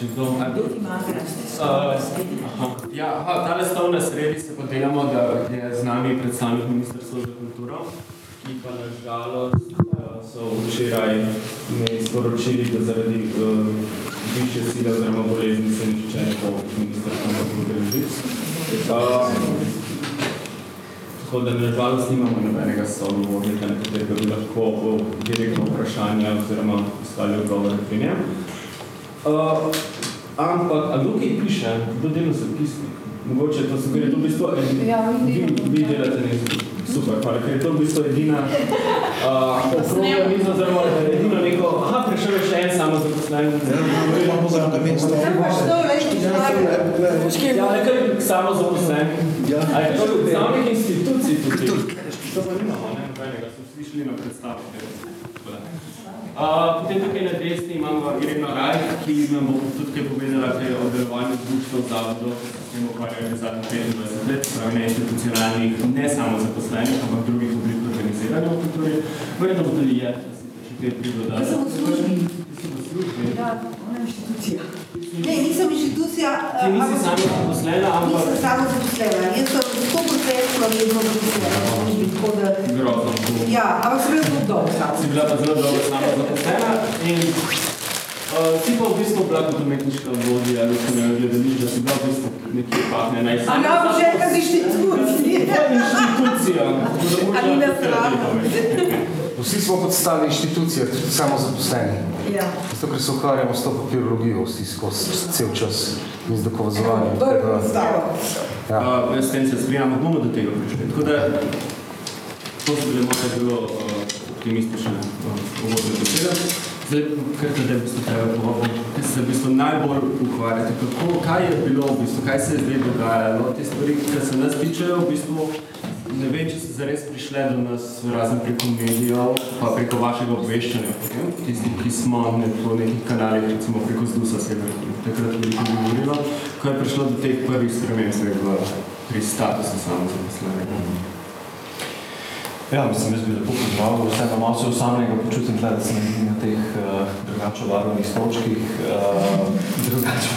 še kdo? Uh, aha. Ja, aha, tale stol na sredi se podelamo, da je z nami predstavnik Ministrstva za kulturo, ki pa na žalost uh, so včeraj mi sporočili, da zaradi uh, višje sile oziroma bolezni se nišče ne po Ministrstvu za kulturo. Tako da na žalost nimamo nobenega sogovornika, na katerega bi lahko direktno vprašanje oziroma iskali odgovore pri njem. Uh, ampak, a kdo kaj piše? Kdo delo zapisnik? Mogoče to se gre to v bistvu, ja, vi, vi delate nekaj. Super, hvala, ker je to v bistvu edina uh, okrogla miza, oziroma edino neko, aha, prišel je še en samo zaposlen. Ja, imamo za to mesto. Ja, nekaj samo zaposlen. Ja. A je to predstavnik institucij tukaj? To pa nimamo, ne, nobenega, so vsi šli na predstavu. Uh, potem tukaj na desni imamo Irino Rajk, ki nam bo tudi kaj povedala kaj o delovanju društva v zavodu, s tem ukvarjajo zadnjih 25 let, pravi ne institucionalnih, ne samo zaposlenih, ampak drugih oblik organiziranja v kulturi. Verjetno bo tudi je, da si še kaj pridodati. Jaz sem v službi. Ti si v službi? Ja, ona je inštitucija. Ne, nisem inštitucija. Ti nisi samo zaposlena, ampak... Nisem samo zaposlena. Jaz sem 100% vedno zaposlena tako da... Grozno. Ja, ampak sem bila zelo dobro. Si bila pa zelo dobro sama zaposlena in uh, si pa v bistvu bila kot umetniška vodja, ali ko ne gledališ, da si bila v bistvu nekje pahne naj A ne bo že inštitucije? Inštitucija. A ni nas rado. Vsi smo kot stali inštitucije, tudi samo zaposleni. Ja. Zato, ker se ukvarjamo s to papirologijo vsi skozi cel čas in z dokazovanjem. Prvo stavo. Ja. Uh, jaz s tem se strinjam, bomo do tega prišli. Tako da, to so bile moje zelo uh, optimistične uh, uvodne besede. Zdaj, kar te v bistvu treba pogovoriti, kaj se v bistvu najbolj ukvarjate, kako, kaj je bilo v bistvu, kaj se je zdaj dogajalo, te stvari, ki se nas tičejo, v bistvu, ne vem, če so zares prišle do nas razen preko medijev, pa preko vašega obveščanja, potem, tisti, ki smo ne, po nekih kanalih, recimo preko ZDUS-a se je takrat veliko govorilo, ko je prišlo do teh prvih sprememb v pri statusu samozaposlenega. Ja, mislim, jaz bi lepo pozdravil, vseeno malo se osamljega počutim tle, da sem na teh uh, drugače varovnih stolčkih. Uh, drugače.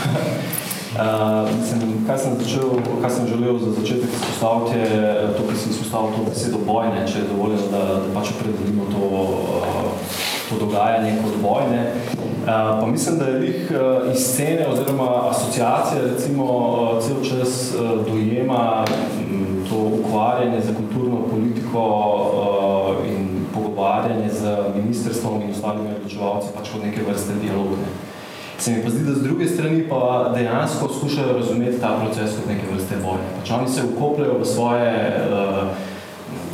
Uh, mislim, kaj sem začel, kaj sem želel za začetek izpostaviti, je to, ki sem izpostavil to besedo bojne, če je dovoljeno, da, da pač opredelimo to, uh, to dogajanje kot bojne. Uh, pa mislim, da je lih uh, iz scene oziroma asociacije recimo uh, cel čas uh, dojema to ukvarjanje za kulturno politiko uh, in pogovarjanje z ministrstvom in ostalimi odločevalci pač kot neke vrste dialogne. Se mi pa zdi, da z druge strani pa dejansko skušajo razumeti ta proces kot neke vrste boje. Pač oni se ukopljajo v svoje uh,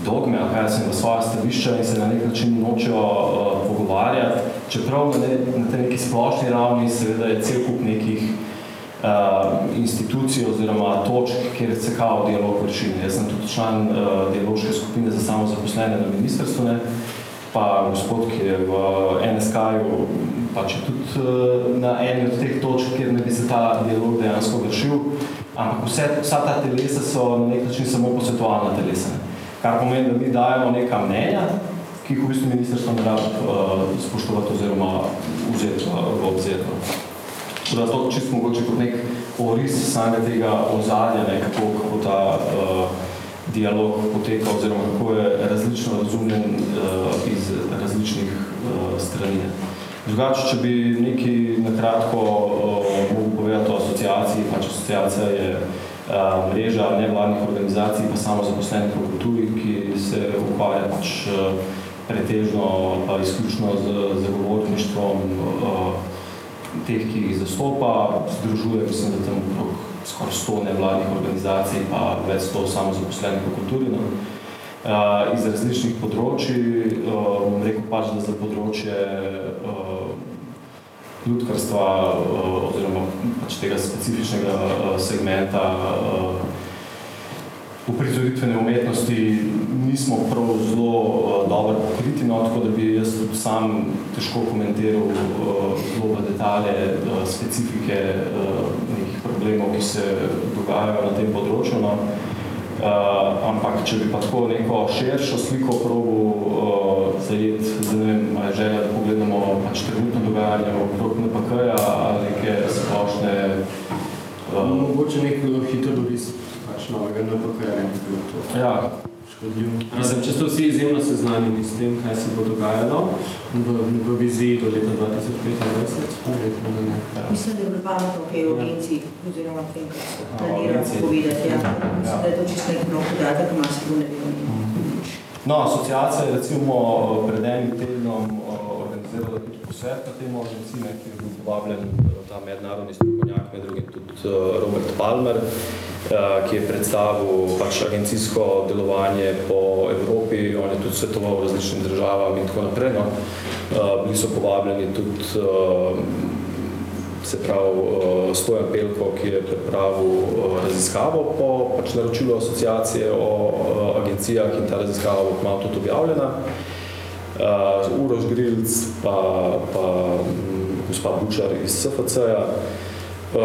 dogme, kaj sem, v svoje stališča in se na nek način nočejo uh, pogovarjati, čeprav na, ne, na tej neki splošni ravni seveda je cel kup nekih uh, institucij oziroma točk, kjer se kao dialog vrši. Jaz sem tudi član uh, dialoške skupine za samozaposlene na ministrstvu, ne? pa gospod, ki je v NSK-ju, pač je tudi uh, na eni od teh točk, kjer ne bi se ta dialog dejansko vršil, ampak vse, vsa ta telesa so na nek način samo posvetovalna telesa. Kar pomeni, da mi dajemo neka mnenja, ki jih v bistvu ministrstvo ne rabi uh, spoštovati oziroma vzeti v obzir. Da to čisto mogoče kot nek oris samega tega ozadja, ne, kako, kako ta uh, dialog poteka oziroma kako je različno razumljen uh, iz različnih uh, strani. Drugače, če bi nekaj nakratko uh, mogel povedati o asociaciji, pač asociacija je uh, mreža nevladnih organizacij, pa samo zaposlenih v kulturi, ki se ukvarja pač uh, pretežno pa izključno z zagovorništvom uh, teh, ki jih zastopa, združuje, mislim, da tam okrog skoraj 100 nevladnih organizacij, pa več 100 samozaposlenih v kulturi. No. Uh, iz različnih področji, uh, bom rekel pač, da za področje uh, ljudkarstva uh, oziroma pač tega specifičnega uh, segmenta uh, uprizoritvene umetnosti nismo prav zelo uh, dobro pokriti, no, tako da bi jaz sam težko komentiral uh, zelo v detalje uh, specifike uh, nekih problemov, ki se dogajajo na tem področju. No. Uh, ampak, če bi pa tako neko širšo sliko probu uh, zajeti, zdaj ne vem, a je želja, da pogledamo pač trenutno dogajanje okrog NPK-ja ali neke splošne uh, Mogoče nek hiter oris novega NPK-ja ne bi bilo to ja. Mislim, če ste vsi izjemno seznanjeni s tem, kaj se bo dogajalo v, v viziji do leta 2025, verjetno da ne. Mislim, da je bilo pametno, kaj v agenciji, oziroma tem, kar se planira v povedati. Ja. Mislim, da je to čisto nek nov podatek, ki ima se ne vem. No, asociacija je recimo pred enim tednom o, organizirala tudi posvet na temo agencije, ki je bil povabljen eh, ta mednarodni strokovnjak, med drugim tudi eh, Robert Palmer, eh, ki je predstavil pač agencijsko delovanje po Evropi, on je tudi svetoval različnim državam in tako naprej. No. Bili so povabljeni tudi se pravi Stojan Pelko, ki je pripravil raziskavo po pač naročilu asociacije o agencijah in ta raziskava bo tudi objavljena. Uh, Uroš Grilc pa, pa mm, gospa Bučar iz SFC-ja. Uh,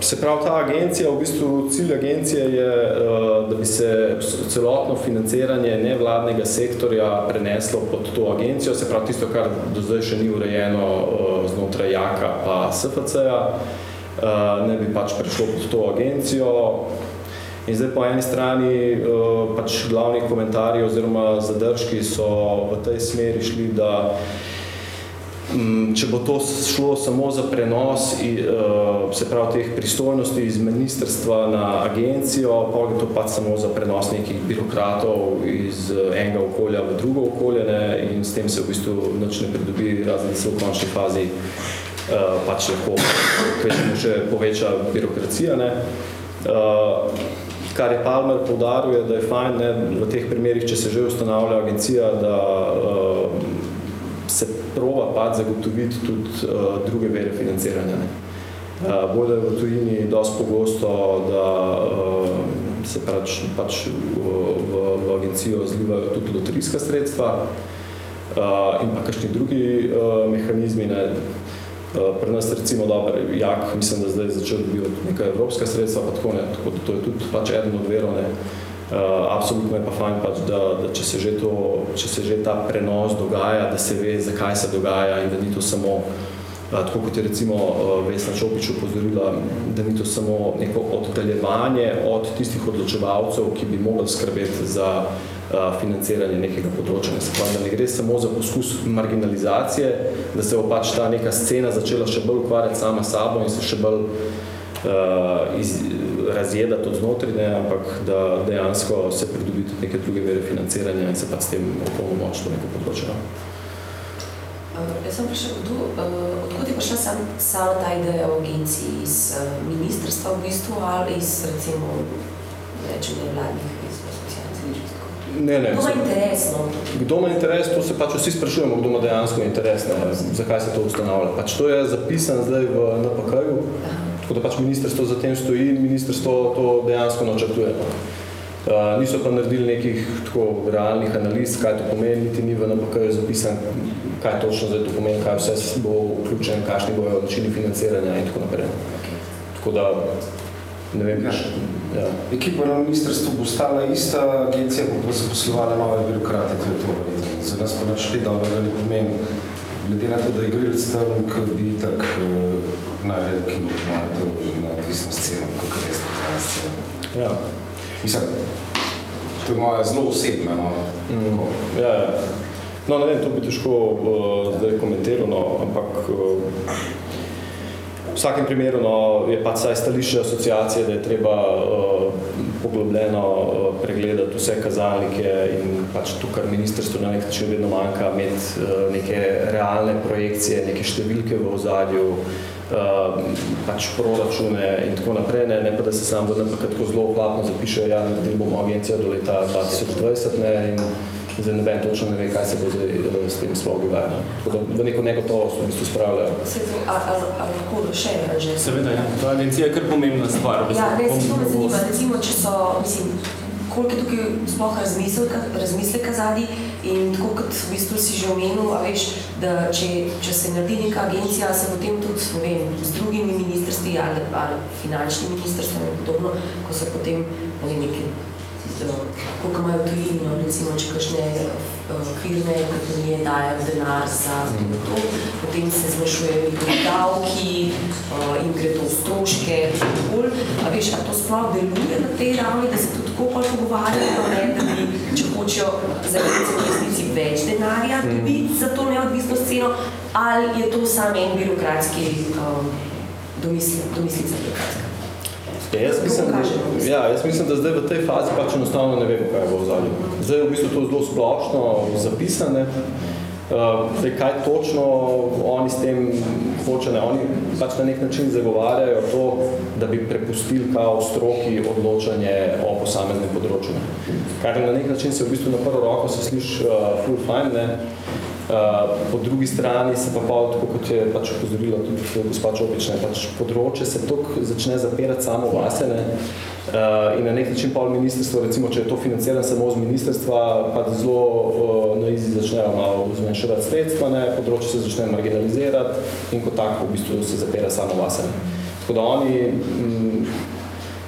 se pravi, ta agencija, v bistvu cilj agencije je, uh, da bi se celotno financiranje nevladnega sektorja preneslo pod to agencijo, se pravi tisto, kar do zdaj še ni urejeno uh, znotraj JAKA pa SFC-ja, uh, ne bi pač prišlo pod to agencijo. In zdaj po eni strani uh, pač glavni komentarji oziroma zadržki so v tej smeri šli, da um, če bo to šlo samo za prenos uh, se pravi teh pristojnosti iz ministrstva na agencijo, pa je to pač samo za prenos nekih birokratov iz uh, enega okolja v drugo okolje ne, in s tem se v bistvu nič ne pridobi, razen da se v končni fazi pač lahko kvečemu še poveča birokracija. Ne. Uh, kar je Palmer poudaril, je, da je fajn ne, v teh primerih, če se že ustanavlja agencija, da uh, se prova pač zagotoviti tudi uh, druge vere financiranja. Ne. Uh, Bode v tujini dosti pogosto, da uh, se pač, pač v, v, v agencijo zlivajo tudi loterijska sredstva uh, in pa kakšni drugi uh, mehanizmi. Ne. Uh, pri nas recimo dober, jak, mislim, da zdaj začel dobivati neka evropska sredstva, pa tako ne, tako da to je tudi pač eden od verov, ne. Uh, absolutno je pa fajn, pač, da, da če, se že to, če se že ta prenos dogaja, da se ve, zakaj se dogaja in da ni to samo, uh, tako kot je recimo uh, Vesna Čopič upozorila, da ni to samo neko oddaljevanje od tistih odločevalcev, ki bi mogli skrbeti za uh, financiranje nekega področja. Ne, da ne gre samo za poskus marginalizacije, da se bo pač ta neka scena začela še bolj ukvarjati sama sabo in se še bolj uh, iz, razjedati od znotraj, ne, ampak da dejansko se pridobi tudi neke druge vere financiranja in se pa s tem opolnomoči to neko področje. no. Uh, jaz sem prišel, kdo, uh, odkot je prišla sam, sama ta ideja o agenciji iz uh, ministrstva v bistvu ali iz recimo nevladnih iz asociacij ali čisto tako? Ne, ne, Kdo ima interes, no? Kdo ima interes, to se pač vsi sprašujemo, kdo ima dejansko interes, ne, zakaj se to ustanavlja. Pač to je zapisano zdaj v NPK-ju, tako da pač ministrstvo za tem stoji in ministrstvo to dejansko načrtuje. Uh, niso pa naredili nekih tako realnih analiz, kaj to pomeni, niti ni v NPK-ju zapisan, kaj točno zdaj to pomeni, kaj vse bo vključen, kakšni bojo načini financiranja in tako naprej. Tako da, ne vem, Ja. Ja. Ekipa na ministrstvu bo stala ista, agencija bo pa zaposlovala nove birokrate, to je to. Za nas pa kaj dobrega ne pomeni. Glede na to, da je grilc tam, ki bi tak uh, naredil, ki bo malo to na odvisno sceno, kako je ta scena. ja. Mislim, to je moja zelo osebna, no. Mm. Ja, ja. No, ne vem, to bi težko uh, zdaj komentiral, no, ampak uh, v vsakem primeru no, je pač saj stališče asociacije, da je treba uh, poglobljeno uh, pregledati vse kazalnike in pač to, kar ministrstvo na nek način vedno manjka, imeti uh, neke realne projekcije, neke številke v ozadju, uh, pač proračune in tako naprej, ne, ne pa da se sam v NPK tako zelo platno zapiše, ja, naredili bomo agencijo do leta 2020 ne, in zdaj ne vem, točno ne ve, kaj se bo zdaj eh, s tem sploh dogajalo. Tako da v neko negotovost v bistvu spravljajo. Se to, a, a, a lahko še že? Seveda, ja. Ta agencija je kar pomembna stvar. v Ja, se to me zanima, recimo, če so, mislim, koliko je tukaj sploh razmisleka, razmisleka zadnji in tako kot v bistvu si že omenil, a veš, da če, če se naredi neka agencija, se potem tudi, ne vem, z drugimi ministrstvi ali, ali finančnim ministrstvom in podobno, ko se potem, ne vem, neki koliko imajo tujini, no, recimo, če kakšne uh, firme, kompanije dajo denar za to, potem se zmanjšujejo njihovi davki uh, in gre to v stroške, bolj. A veš, a to sploh deluje na tej ravni, da se tudi tako pol pogovarjajo, ne, da bi, če hočejo za v resnici več denarja dobiti za to neodvisno sceno, ali je to samo en birokratski um, domisli, domislica birokratska. Ja, jaz, mislim, ja, jaz mislim, da zdaj v tej fazi pač enostavno ne vemo, kaj bo v zadnjem. Zdaj je v bistvu to zelo splošno zapisane. Uh, zdaj, kaj točno oni s tem hoče, ne? oni pač na nek način zagovarjajo to, da bi prepustili kao stroki odločanje o posameznem področju. Kar na nek način se v bistvu na prvo roko se sliši uh, full fine, ne? Uh, po drugi strani se pa pa, tako kot je pač upozorila tudi gospa Čopič, ne, pač področje se toliko začne zapirati samo vase, ne, uh, in na nek način pa ministrstvo, recimo, če je to financirano samo z ministrstva, pa zelo uh, na izi začnejo malo zmanjševati sredstva, ne, področje se začne marginalizirati in kot tako v bistvu se zapira samo vase. Ne. Tako da oni, m,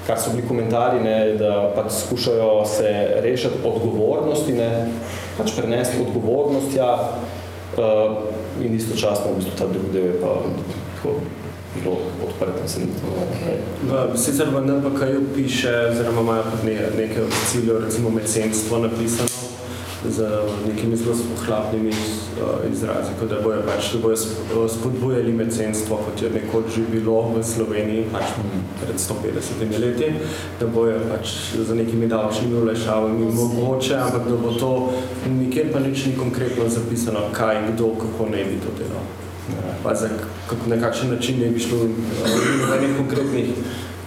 kar so bili komentarji, ne, da pač skušajo se rešiti odgovornosti, ne, pač prenesti odgovornost, ja, uh, in istočasno v bistvu ta drugi del je pa tako zelo odprt. Sem, okay. V, sicer v NPK-ju piše, oziroma imajo tudi ne, nekaj ciljev, recimo mecenstvo napisano z nekimi zelo pohlapnimi uh, izrazi, kot da bojo, pač, da bojo sp- spodbujali mecenstvo, kot je nekoč že bilo v Sloveniji pač pred 150 leti, da bojo pač za nekimi davčnimi olajšavami mogoče, ampak da bo to nikjer pa nič ni konkretno zapisano, kaj, kdo, kako ne bi to delal. Pa za kako, na kakšen način ne bi šlo uh, nobenih konkretnih,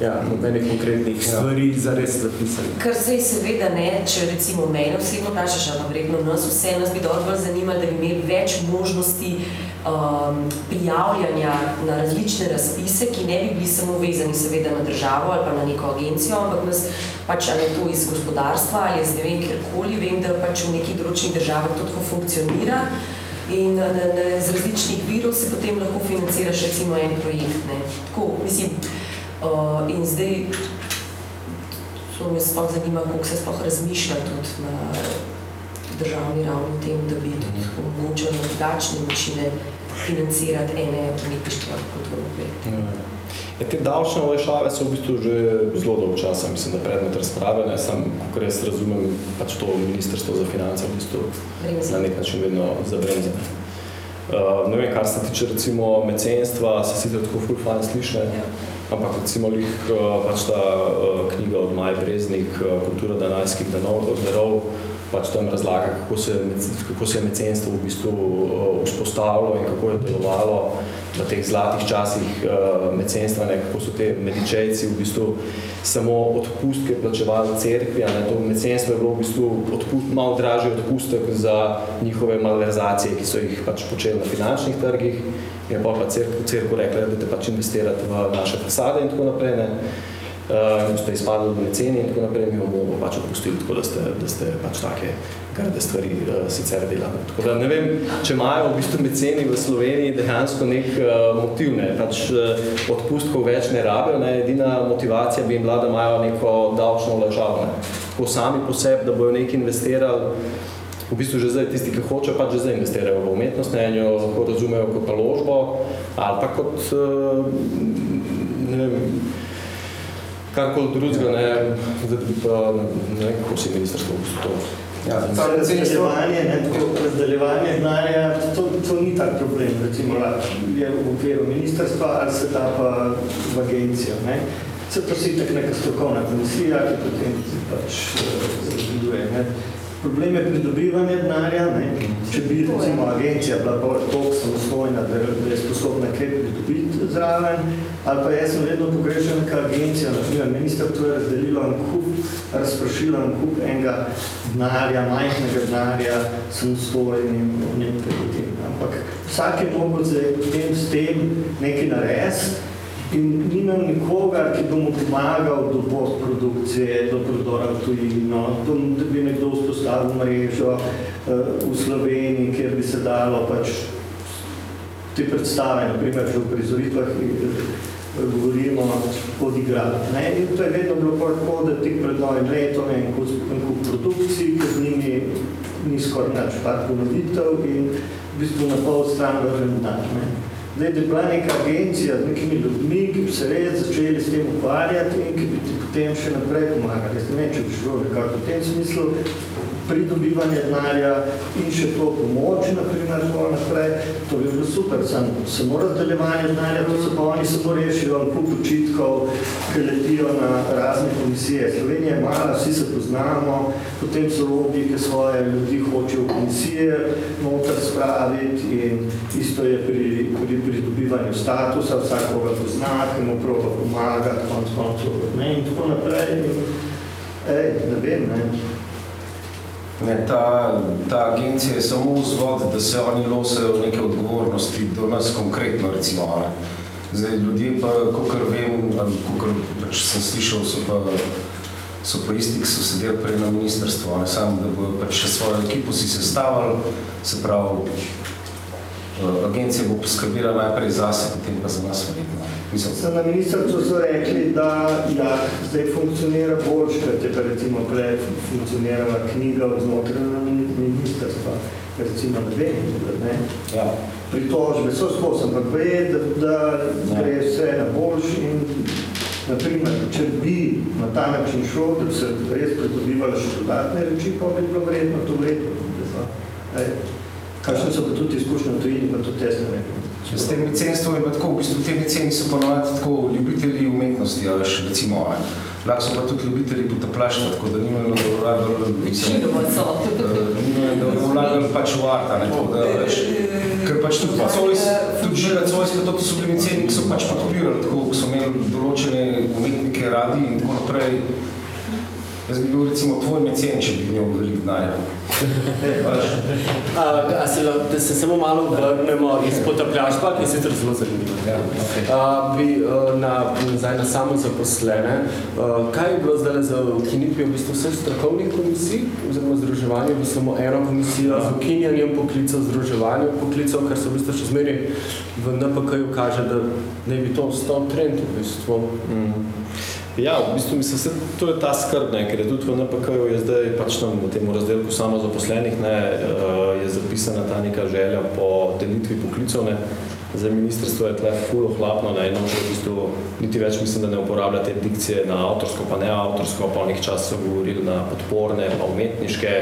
ja, nobenih konkretnih stvari zares zapisali. Kar zdaj seveda ne, če recimo mene osebno vprašaš, ali verjetno nas vse, nas bi dobro zanimalo, da bi imeli več možnosti um, prijavljanja na različne razpise, ki ne bi bili samo vezani seveda na državo ali pa na neko agencijo, ampak nas pač ali je to iz gospodarstva ali iz ne vem kjerkoli, vem, da pač v nekih določenih državah to tako funkcionira. In na, na, z različnih virov se potem lahko financiraš recimo en projekt. Ne. Tako, mislim, uh, in zdaj To me sploh zanima, kako se sploh razmišlja tudi na državni ravni o tem, da bi tudi omogočili na drugačne načine financirati ene umetniške kulturne projekte. Ja, te davčne olajšave so v bistvu že zelo dolgo časa, mislim, da predmet razprave, ne sam, kako jaz razumem, pač to ministrstvo za finance v bistvu Bremza. na nek način vedno zabremza. Uh, ne vem, kar se tiče recimo mecenstva, se sicer tako ful fajn sliši, ne? Ja. Ampak recimo lih uh, pač ta uh, knjiga od Maje Breznik, uh, Kultura danajskih darov pač tam razlaga, kako se, kako se je mecenstvo v bistvu uh, vzpostavilo in kako je delovalo v teh zlatih časih uh, mecenstva, ne, kako so te medičejci v bistvu samo odpustke plačevali cerkvi, a ne, to mecenstvo je bilo v bistvu odpust, malo dražji odpustek za njihove malverzacije, ki so jih pač počeli na finančnih trgih je pa cerkev, cerkev rekla, da te pač investirati v naše fasade in tako naprej. Ne. Uh, ste izpadli v meceni in tako naprej, mi bomo pač odpustili, tako da ste, da ste pač take grde stvari uh, sicer delali. Tako da ne vem, če imajo v bistvu meceni v Sloveniji dejansko nek uh, motiv, ne, pač uh, odpustkov več ne rabijo, ne, edina motivacija bi jim bila, da imajo neko davčno olajšavo, ne. Tako sami po sebi, da bojo nekaj investirali, v bistvu že zdaj tisti, ki hočejo, pač že zdaj investirajo v umetnost, ne, in jo lahko razumejo kot naložbo ali pa kot, ne vem, karkoli drugega, ne, zdaj bi pa, ne vem, kako si ministrstvo to. Ja, To ta mecenstvo, razdeljevanje, ne, razdeljevanje denarja, to, to ni tak problem, recimo, je v okviru ministrstva ali se da pa v agencijo. Ne. Se to si tak neka strokovna komisija, ki potem pač eh, razdeluje. Ne. Problem je pridobivanje denarja, ne. če bi recimo agencija bila toliko samostojna, da je sposobna kaj pridobiti zraven, ali pa jaz sem vedno pogrešal neka agencija, na primer ministrstvo je razdelilo en kup, razprašilo en kup enega denarja, majhnega denarja, samostojnim podjetjem. Ampak vsak je mogel zdaj potem s tem nekaj narediti in ni imel nikogar, ki bi mu pomagal do postprodukcije, do prodora v tujino, do, da bi nekdo vzpostavil mrežo uh, v Sloveniji, kjer bi se dalo pač te predstave, na primer že v prizoritvah, govorimo, odigrati. Ne? In to je vedno bilo tako, da tik pred novim letom je en kup, en kup produkcij, ki z njimi ni skoraj nič par ponovitev in v bistvu na pol stran vržen dan. Zdaj, da je bila neka agencija z nekimi ljudmi, ki bi se res začeli s tem ukvarjati in ki bi ti potem še naprej pomagali. Jaz ne vem, če bi šlo nekako v tem smislu, pridobivanje denarja in še to pomoč, naprimer, tako naprej, to bi bilo super, sam, samo razdeljevanje denarja, to se pa oni samo rešijo, kup očitkov, ki letijo na razne komisije. Slovenija je mala, vsi se poznamo, potem so lobiji, ki svoje ljudi hočejo v komisije noter spraviti in isto je pri, pri pridobivanju statusa, vsak koga pozna, ki mu proba pomagati, konc koncev, ne, in tako naprej. Ej, ne vem, ne. Ne, ta, ta agencija je samo vzvod, da se oni losejo neke odgovornosti do nas konkretno, recimo. Ne. Zdaj, ljudje pa, kakor vem, ali kakor pač sem slišal, so pa, so pa isti, ki so sedeli prej na ministrstvu, ne samo, da bo pač še svojo ekipo si sestavili, se pravi, eh, agencija bo poskrbila najprej zase, potem pa za nas verjetno. Mislim, na ministrstvu so rekli, da ja, zdaj funkcionira bolj, kot je pa recimo prej funkcionirala knjiga od znotraj na ministrstva. Recimo, ne vem, ne. ja. Pritožbe so skozi, ampak ve, da, da gre vse na boljš in naprimer, če bi na ta način šlo, da bi se res pridobivali še dodatne reči, pa bi bilo vredno to vredno. Kakšne so pa tudi izkušnje v tujini, pa tudi tesno vredno. S tem licenstvom je pa tako, v bistvu te liceni so ponovati tako ljubitelji umetnosti, ali še recimo, ne. lahko so pa tudi ljubitelji potaplaštva, tako da nimajo vlagali, Večinoma so. eh, nimajo vlagali pač v arta, ne, tako da, veš, ker pač tudi Cojs, tudi Žiga Cojs, pa to so bili liceni, ki so pač podpirali, tako, ki so imeli določene umetnike radi in tako naprej. Jaz bi bil recimo tvoj mecen, če bi imel veliko denarja. A, a se, da se samo malo vrnemo iz potapljaštva, ki je sicer zelo zanimivo. Ja, okay. A, bi a, na, nazaj na samo zaposlene. A, kaj je bilo zdaj za ukinitvijo v bistvu vseh strokovnih komisij oziroma združevanje v samo eno komisijo z ukinjanjem poklicov, združevanjem poklicov, kar se v bistvu še zmeri v NPK-ju kaže, da naj bi to ostal trend v bistvu. Ja, v bistvu mislim, se, to je ta skrb, ne, ker je tudi v NPK-ju je zdaj pač v tem razdelku samo zaposlenih, ne, eh, je zapisana ta neka želja po delitvi poklicov, ne. Za ministrstvo je tle ful ohlapno, ne, no, že v bistvu niti več mislim, da ne uporablja te dikcije na avtorsko, pa ne avtorsko, pa onih čas so govorili na podporne, pa umetniške,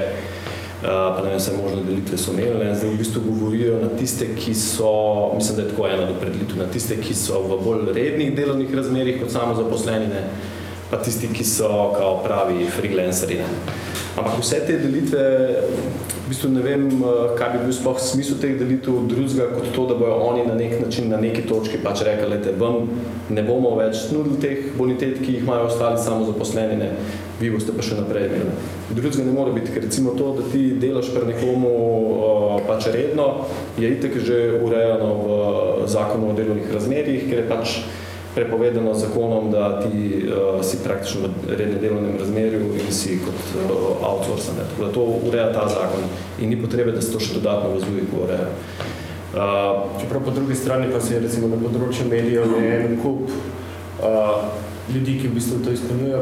pa ne vem, vse možne delitve so imeli, zdaj v bistvu govorijo na tiste, ki so, mislim, da je tako ena do predelitev, na tiste, ki so v bolj rednih delovnih razmerih kot samo zaposleni, ne. pa tisti, ki so kao pravi freelanceri. Ne. Ampak vse te delitve, v bistvu ne vem, eh, kaj bi bil sploh smisel teh delitev drugega, kot to, da bojo oni na nek način, na neki točki pač rekli, lete, vam ne bomo več nudili teh bonitet, ki jih imajo ostali samo zaposleni, ne. vi boste pa še naprej imeli. Drugega ne more biti, ker recimo to, da ti delaš pri nekomu uh, pač redno, je itek že urejeno v zakonu o delovnih razmerjih, ker je pač prepovedano z zakonom, da ti uh, si praktično v rednem delovnem razmerju in si kot uh, outsourcer. Tako da to ureja ta zakon in ni potrebe, da se to še dodatno v ZUIK ureja. Uh, Čeprav po drugi strani pa se je recimo na področju medijev je en kup uh, ljudi, ki v bistvu to izpolnjujejo,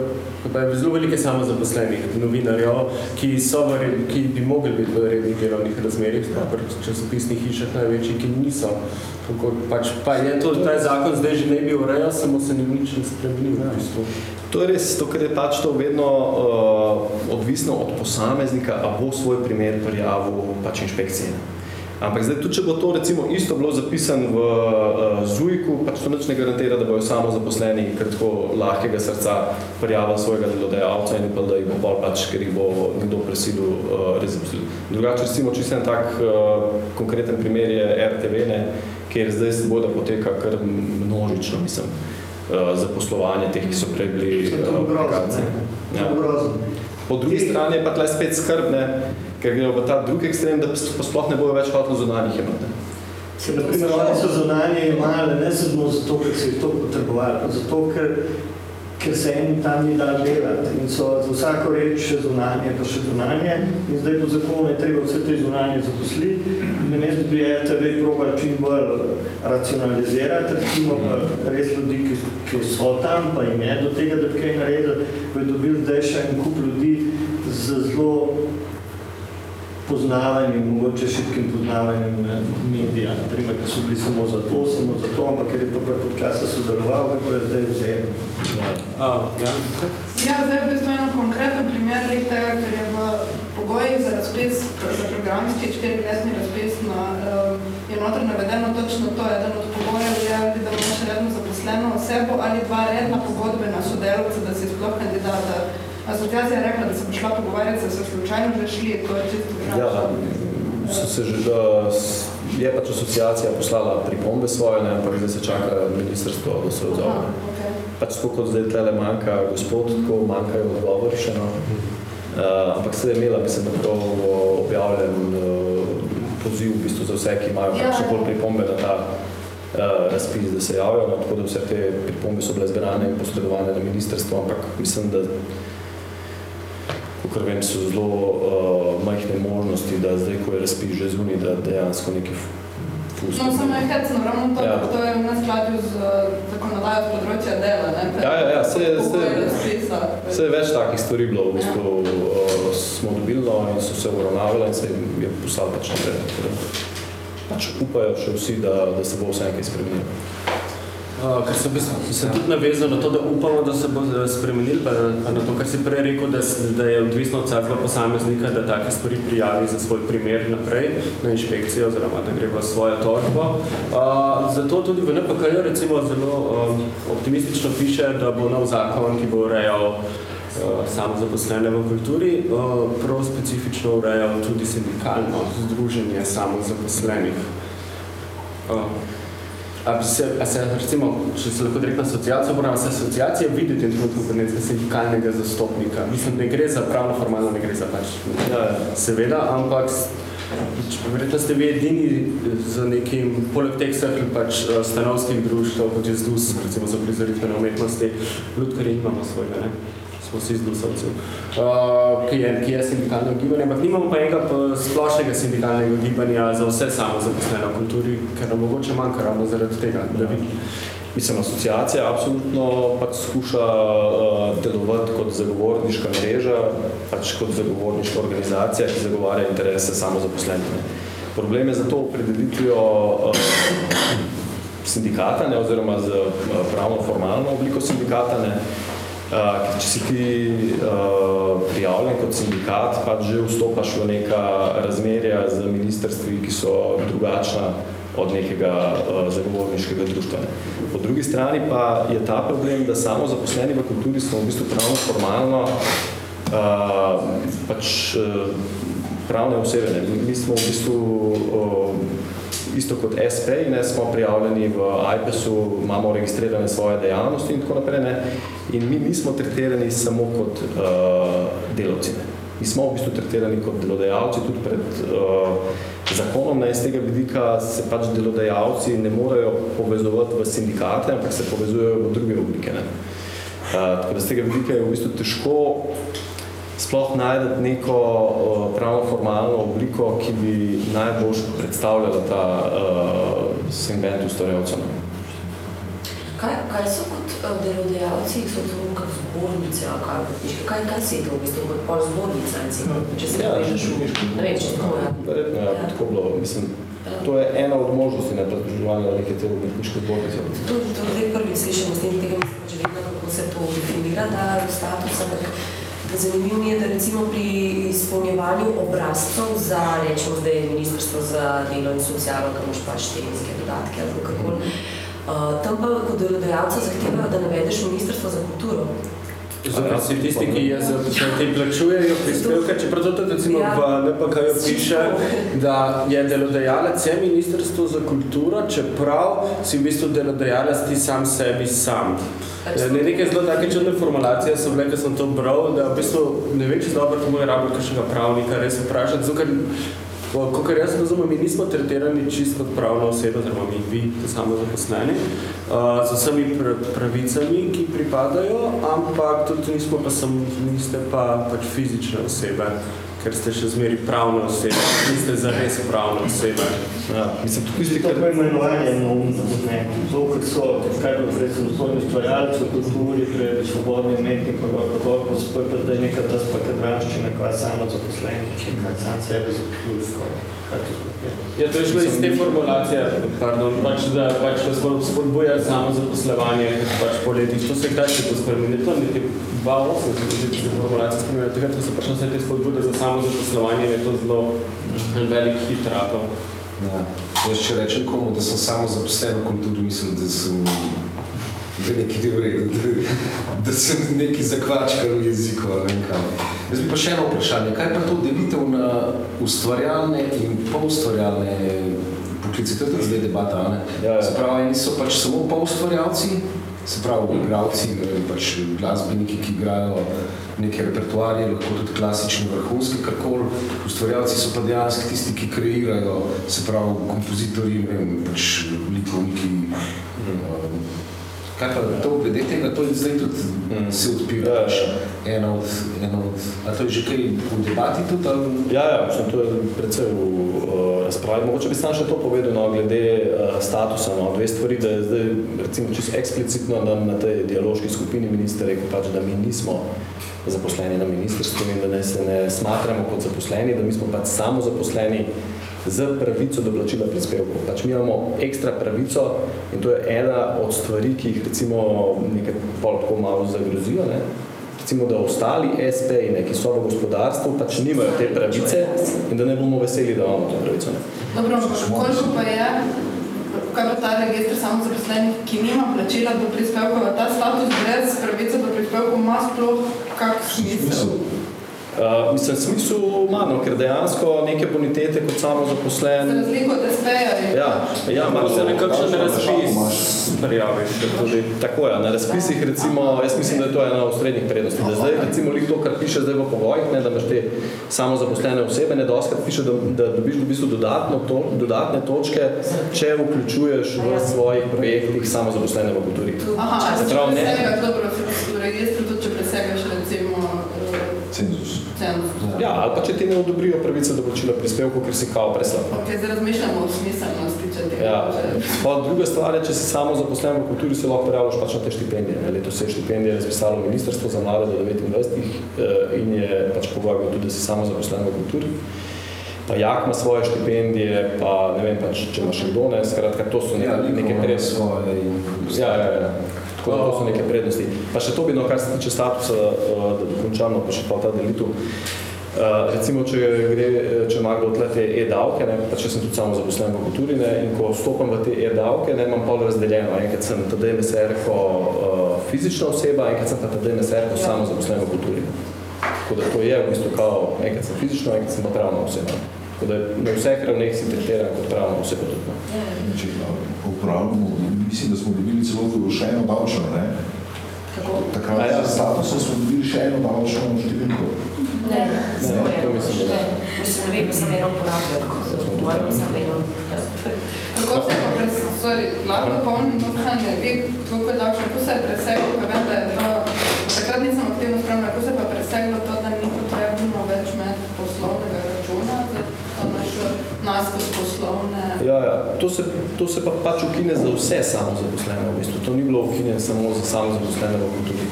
pa je zelo velike samozaposlenih novinarjev, ki, so v, ki bi mogli biti v rednih delovnih razmerjih, sploh pri časopisnih hišah največjih, ki niso. Tako, pač, pa je to, ta zakon zdaj že ne bi urejal, samo se ni nič spremenil v bistvu. To je res, to, ker je pač to vedno uh, odvisno od posameznika, a bo svoj primer prijavil pač inšpekcije. Ampak zdaj, tudi če bo to recimo isto bilo zapisano v uh, ZUIK-u, pač to nič ne garantira, da bojo samo zaposleni tako lahkega srca prijavili svojega delodajalca in upali, da jih bo pol pač, ker jih bo nekdo presilil uh, res zaposlil. Drugače, recimo, čisto en tak uh, konkreten primer je RTV, ne, kjer zdaj se bodo poteka kar množično, mislim, uh, zaposlovanje teh, ki so prej bili uh, grozno, Ja. grozno. Po drugi strani je pa tle spet skrbne, ker grejo v ta drugi ekstrem, da sploh ne bojo več hoteli zunanjih imeti. Ker, naprimer, oni so zunanje imali ne samo zato, ker so jih to potrebovali, pa zato, ker, ker se enim tam ni dal delati in so za vsako reč še zunanje, pa še zunanje. In zdaj po zakonu je treba vse te zunanje zaposliti. In namesto bi RTV probali čim bolj racionalizirati, recimo pa res ljudi, ki, ki so tam, pa jim je do tega, da bi kaj naredili, bi dobili zdaj še en kup ljudi z zelo poznavanjem, mogoče šibkim poznavanjem eh, medija, naprimer, ki so bili samo za to, samo za to, ampak ker je to kar počasa sodeloval, kako je zdaj. A, ja. Ja, zdaj v bistvu eno konkreten primer lih tega, ker je v pogojih za razpis, za programski štiriletni razpis na, uh, je noter navedeno točno to, eden od pogojev je, ali da imaš redno zaposleno osebo ali dva redna pogodbena sodelavca, da si sploh kandidata. Asociacija je rekla, da se bo šla pogovarjati, da so slučajno že šli, to je čisto Ja, drugačno. so se že, da je pač asociacija poslala pripombe svoje, ne, ampak zdaj se čaka ministrstvo, da se odzove. Aha, okay. Pač tako kot zdaj tlele manjka gospod, tako manjkajo odgovori še, no. Uh, ampak se je imela, mislim, da prav objavljen uh, poziv v bistvu za vse, ki imajo Ja. kakšne bolj pripombe na ta uh, razpis, da se javijo, no, tako da vse te pripombe so bile zbrane in posredovane na ministrstvo, ampak mislim, da Kakor vem, so zelo uh, majhne možnosti, da zdaj, ko je razpis že zunaj, da dejansko neki fus. No, samo je hecno, ravno to, Ja. ja. to je v neskladju z uh, zakonodajo z področja dela, ne? Ja, ja, ja, saj je- Pogoje saj je- razpisa. Več takih stvari bilo, v bistvu uh, smo dobili no, in so se uravnavale in se je poslal pač naprej. Da Pač upajo še vsi, da, da se bo vse nekaj spremenilo. Uh, ker sem, sem tudi navezal na to, da upamo, da se bo eh, spremenil, pa na, na to, kar si prej rekel, da, da je odvisno od vsakega posameznika, da take stvari prijavi za svoj primer naprej na inšpekcijo, oziroma da gre v svojo tožbo. Uh, zato tudi v NPK recimo zelo um, optimistično piše, da bo nov zakon, ki bo urejal uh, samozaposlene v kulturi, prav specifično urejal tudi sindikalno združenje samozaposlenih. Uh, bi se, a se, recimo, če se lahko direktno asociacijo, moram se asociacije videti in trenutku kot nekega sindikalnega zastopnika. Mislim, ne gre za pravno formalno, ne gre za pač. Ja, ja. Seveda, ampak verjetno ste vi edini z nekim, poleg teh vseh pač eh, stanovskih društv, kot je ZDUS, recimo za prizoritvene umetnosti, Lutkarji imamo svojega, ne? Smo vsi zdusovci, uh, ki, je, ki je sindikalno gibanje, ampak nimamo pa enega pa splošnega sindikalnega gibanja za vse samozaposlene v kulturi, ker nam mogoče manjka ravno zaradi tega, da bi Mislim, asociacija absolutno pač skuša uh, delovati kot zagovorniška mreža, pač kot zagovorniška organizacija, ki zagovarja interese samozaposlenih. ne. Problem je zato opredelitvijo uh, sindikata, ne, oziroma z uh, pravno formalno obliko sindikata, ne, Uh, če si ti uh, prijavljen kot sindikat, pač že vstopaš v neka razmerja z ministrstvi, ki so drugačna od nekega uh, zagovorniškega društva. Ne. Po drugi strani pa je ta problem, da samo zaposleni v kulturi smo v bistvu pravno formalno uh, pač uh, pravne osebe. Ne. Mi smo v bistvu uh, isto kot SP, ne, smo prijavljeni v IPES-u, imamo registrirane svoje dejavnosti in tako naprej. Ne. In mi nismo tretirani samo kot uh, delavci. Ne. Mi smo v bistvu tretirani kot delodajalci tudi pred uh, zakonom. Ne. Iz tega vidika se pač delodajalci ne morejo povezovati v sindikate, ampak se povezujejo v druge oblike. Ne. Uh, tako da z tega vidika je v bistvu težko sploh najti neko uh, pravno formalno obliko, ki bi najbolj predstavljala ta uh, segment ustvarjalcev. Kaj, kaj so kot eh, delodajalci, so to kot zbornice, ali kaj, kaj, kaj se je to v bistvu, kot pol zbornica, recimo, če se Ja, povežeš v, če tako je. Verjetno je ja. tako bilo. Mislim, to je ena od možnosti na združevanja neke te umetniške zbornice. To, to zdaj prvič slišimo, s tem tega mislim, pač vedno, kako se to definira, ta status, ampak zanimivo mi je, da recimo pri izpolnjevanju obrazcev za, rečemo zdaj, Ministrstvo za delo in socialo, kam imaš pač tedenske dodatke ali kakor, uh, tam pa kot delodajalca zahtevajo, da navedeš Ministrstvo za kulturo. Zato si tisti, ki je za te plačujejo prispevke, čeprav to recimo Ja. v NPK piše, da je delodajalec je ministrstvo za kulturo, čeprav si v bistvu delodajalec ti sam sebi sam. Ne, neke zelo take čudne formulacije so bile, ko sem to bral, da v bistvu ne vem, če dobro to moj rabiti kakšnega pravnika res vprašati, zato ker Kot jaz razumem, mi nismo tretirani čisto kot pravna oseba, oziroma mi, vi, samo zaposleni, uh, z vsemi pr pravicami, ki pripadajo, ampak tudi nismo pa sem, niste pa pač fizične osebe, ker ste še zmeri pravne osebe, niste zares pravne osebe. Ja, mislim, tukaj Mislim, to je imenovanje neumno, ne. To, ker so, kaj bo prej samostojni ustvarjalci v kulturi, prej svobodni umetnik, pa kako, ko spoj pa da je neka ta spakadranščina, koja samo zaposleni, če kaj sam sebe zaključko. Ja, to je šlo iz te formulacije, pardon, pač, da, pač, da smo spodbuja samo zaposlovanje, pač po letih. To se kdaj to spremeni? To je nekaj 2.8, se tudi te formulacije spremeni. Takrat, ko so prišli vse te spodbude za samo zaposlovanje, je to zelo velik hit ratov. Ja. Jaz če rečem komu, da sem samo zaposlen v kulturi, mislim, da sem da nekaj v redu, da, da sem neki zakvačkar v jeziku, ali kam. Jaz bi pa še eno vprašanje, kaj pa to delitev na ustvarjalne in polustvarjalne poklice? To je tudi zdaj debata, ne? Ja, ja. Se pravi, eni so pač samo polustvarjalci, se pravi, igravci, pač glasbeniki, ki igrajo neke repertoarje, lahko tudi klasični, vrhunski, karkoli. Ustvarjalci so pa dejansko tisti, ki kreirajo, se pravi, kompozitorji, ne vem, pač likovniki. Kaj pa to glede tega, to je zdaj tudi Mm. se odpira, Ja, ja. ena od, ena od, a to je že kaj v debati tudi, ali? Ja, ja, mislim, to je predvsej v uh, razpravi. Mogoče bi sam še to povedal no, glede uh, statusa. No, dve stvari, da je zdaj recimo čisto eksplicitno nam na tej dialoški skupini minister rekel, pač, da mi nismo zaposleni na ministrstvu in da ne se ne smatramo kot zaposleni, da mi smo pač samo zaposleni z pravico do plačila prispevkov. Pač mi imamo ekstra pravico in to je ena od stvari, ki jih recimo nekaj pol tako malo zagrozijo, ne? recimo, da ostali SP-ji, ki so v gospodarstvu, pač nimajo te pravice in da ne bomo veseli, da imamo to pravico. Ne. Dobro, koliko pa je, kaj pa ta registr samozaposlenih, ki nima plačila do prispevkov, ta status brez pravice do prispevkov ima sploh kak smisel? Uh, mislim, smisel manj, ker dejansko neke bonitete kot samo Za zaposlen. razliko od SP-ja je Ja, ja, malo Se nekakšen razpis prijaviš. Tudi, tako je, na razpisih recimo, jaz mislim, da je to ena od srednjih prednosti. Da zdaj recimo lih to, kar piše zdaj v pogojih, ne, da imaš te samozaposlene osebe, ne doskrat piše, da, da dobiš v bistvu dodatno to, dodatne točke, če vključuješ v svojih projektih samozaposlene v kulturi. Aha, Se pravi, ne, dobro, v registru tudi, če presegaš recimo eh, Cenzus. cenzus. Ja, ali pa če ti ne odobrijo pravice do plačila prispevkov, ker si kao preslab. Ok, zdaj razmišljamo o smiselnosti, če tega. Ja. Pa druga stvar je, če si samo zaposlen v kulturi, se lahko prijavljaš pač na te štipendije. Ne. Letos se je štipendije razpisalo Ministrstvo za mlade do 29 eh, in je pač pogoj bil tudi, da si samo zaposlen v kulturi. Pa Jak ima svoje štipendije, pa ne vem, pač, če ima še kdo, ne, skratka, to so ne, Ja, neke neke prednosti. svoje in... Ja, ja, ja. Tako da to so neke prednosti. Pa še to bi, no, kar se tiče statusa, eh, da dokončam, no, pa še pa ta delitev. Uh, recimo, če, gre, če ima kdo tle te e-davke, ne, pa če sem tudi samo zaposlen v kulturi ne, in ko vstopam v te e-davke, ne, imam pol razdeljeno. Enkrat sem tadej MSR ko uh, fizična oseba, enkrat sem pa tadej MSR ko samo zaposlen v kulturi. Tako da to je v bistvu kao, enkrat sem fizična, enkrat sem pa pravna oseba. Tako da na vseh ravneh si tretiran kot pravna oseba tudi. no. Če uporabljamo, mislim, da smo dobili celo še eno davčno, ne? Kako? Takrat A ja. za statusa smo dobili še eno davčno številko. Ne, samo to mislim, da ne. Ne, Mislim, ne vem, sem eno uporabljal, govorim samo eno. Kako se pa. Sorry, lahko dopolnim vprašanje. Vi, kako je davčno, kako se je preseglo, pa vem, da je to... Takrat nisem aktivno spremljala, kako se pa preseglo to, da ni potrebno več imeti poslovnega računa, nas kot poslovne... Ja, ja. To, se, to se pa pač ukine za vse samozaposlene v bistvu. To ni bilo ukinjeno samo za samozaposlene v kulturi.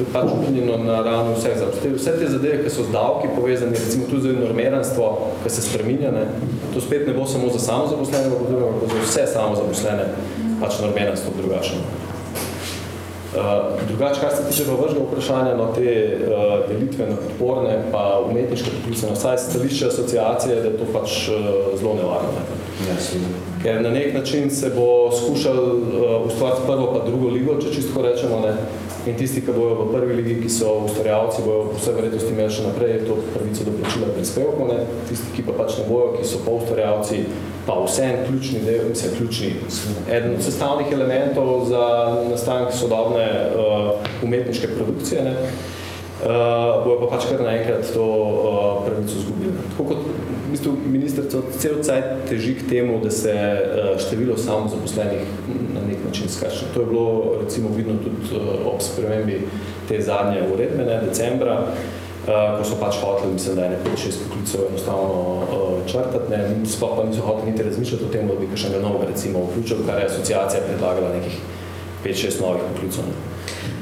To je pač ukinjeno na ravni vseh zaposlenih. Vse te zadeve, ki so z davki povezane, recimo tudi za normeranstvo, ki se spreminja, ne, to spet ne bo samo za samozaposlene ampak za vse samozaposlene, pač normeranstvo drugačno. Uh, drugače, kar se tiče pa vašega vprašanja, no, te uh, delitve na podporne pa umetniške poklice, no, vsaj stališče asociacije, da je to pač uh, zelo nevarno. Ne. Seveda. Ker na nek način se bo skušal uh, ustvariti prvo pa drugo ligo, če čisto rečemo, ne. In tisti, ki bojo v prvi ligi, ki so ustvarjalci, bojo po vsej verjetnosti imeli še naprej to pravico do plačila prispevkov, ne. Tisti, ki pa pač ne bojo, ki so pa ustvarjalci, pa vsem ključni del, mislim, ključni, eden od sestavnih elementov za nastanek sodobne uh, umetniške produkcije, ne. Uh, bojo pa pač kar naenkrat to uh, pravico izgubili. Tako kot v bistvu ministrstvo cel cajt teži k temu, da se uh, število samozaposlenih na nek način skače. To je bilo recimo vidno tudi uh, ob spremembi te zadnje uredbe, ne, decembra, uh, ko so pač hoteli, mislim, da je ne 5-6 poklicov enostavno uh, črtati, ne, sploh pa niso hoteli niti razmišljati o tem, da bi kakšnega novega recimo vključil, kar je asociacija predlagala nekih 5-6 novih poklicov.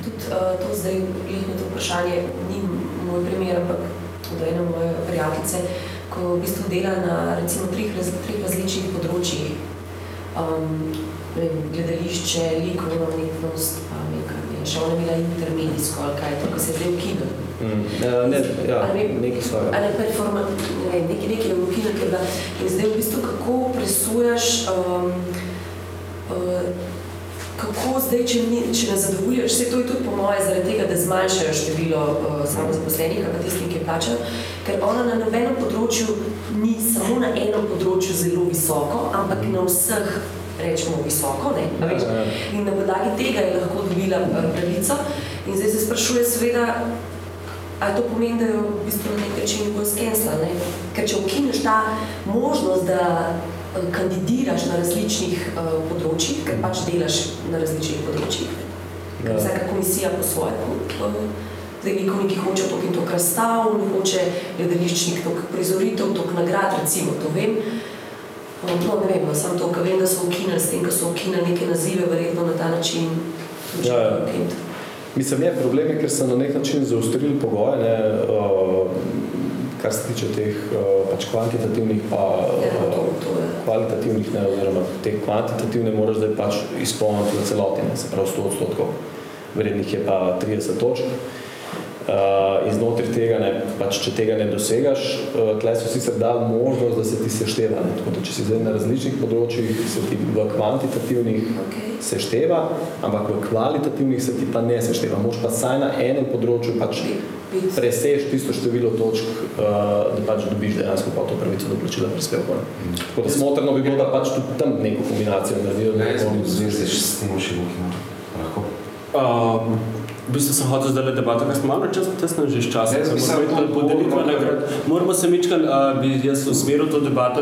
Tudi uh, to zdaj, glihno to vprašanje, ni moj primer, ampak od ene moje prijateljice, ko v bistvu dela na recimo treh, raz, treh različnih področjih. Um, ne vem, gledališče, likovna umetnost, pa nekaj, ne, še ona je bila intermedijsko, ali kaj, to, ko se je zdaj ukidal. Mm. Uh, ne, ja, ne- nekaj svojega. Ali performa, ne nekaj, nekaj je ukino, ker da, in zdaj v bistvu kako presujaš, um, uh, kako zdaj, če, ni, če ne zadovoljiš, vse to je tudi po moje zaradi tega, da zmanjšajo število uh, samozaposlenih, pa tistih, ki plačajo, ker ona na nobenem področju ni samo na enem področju zelo visoko, ampak na vseh rečemo visoko, ne? A veš? In na podlagi tega je lahko dobila eh, pravico. In zdaj se sprašuje seveda, Ali to pomeni, da jo v bistvu na nek način bolj skensla? Ne? Ker če ukineš ta možnost, da kandidiraš na različnih uh, področjih, ker pač delaš na različnih področjih, Ja. vsaka komisija po svoje. Uh, zdaj neko neki hoče toliko in toliko razstav, hoče gledališčnik toliko prizoritev, toliko nagrad, recimo, to vem. Uh, no, ne vem, no, samo to, ker vem, da so ukinili s tem, ker so ukinili neke nazive, verjetno na ta način. Ja, ja. Mislim, je problem, je, ker so na nek način zaostrili pogoje, ne, uh, kar se tiče teh uh, pač kvantitativnih pa Ja, to, to je. kvalitativnih, ne, oziroma te kvantitativne moraš zdaj pač izpolniti v celoti, ne, se pravi 100 odstotkov. Vrednih je pa 30 točk. Uh, in znotraj tega, ne, pač, če tega ne dosegaš, uh, tle so sicer dali možnost, da se ti sešteva. Ne, tako da, če si zdaj na različnih področjih, se ti v kvantitativnih Okay. sešteva, ampak v kvalitativnih se ti pa ne sešteva. Moš pa saj na enem področju pač preseš tisto število točk, uh, da pač dobiš dejansko pa to pravico do plačila prispevkov. ne. Tako da smotrno bi bilo, da pač tudi tam neko kombinacijo naredijo. da Ne, ne jaz bo- bi zvezi s tem še ukino. Lahko. Uh, v bistvu sem hotel zdaj debato, ker smo malo čas tesno že s časom. Se moramo podeliti to- nagrad. Moramo se mičkan, uh, bi jaz usmeril to debato,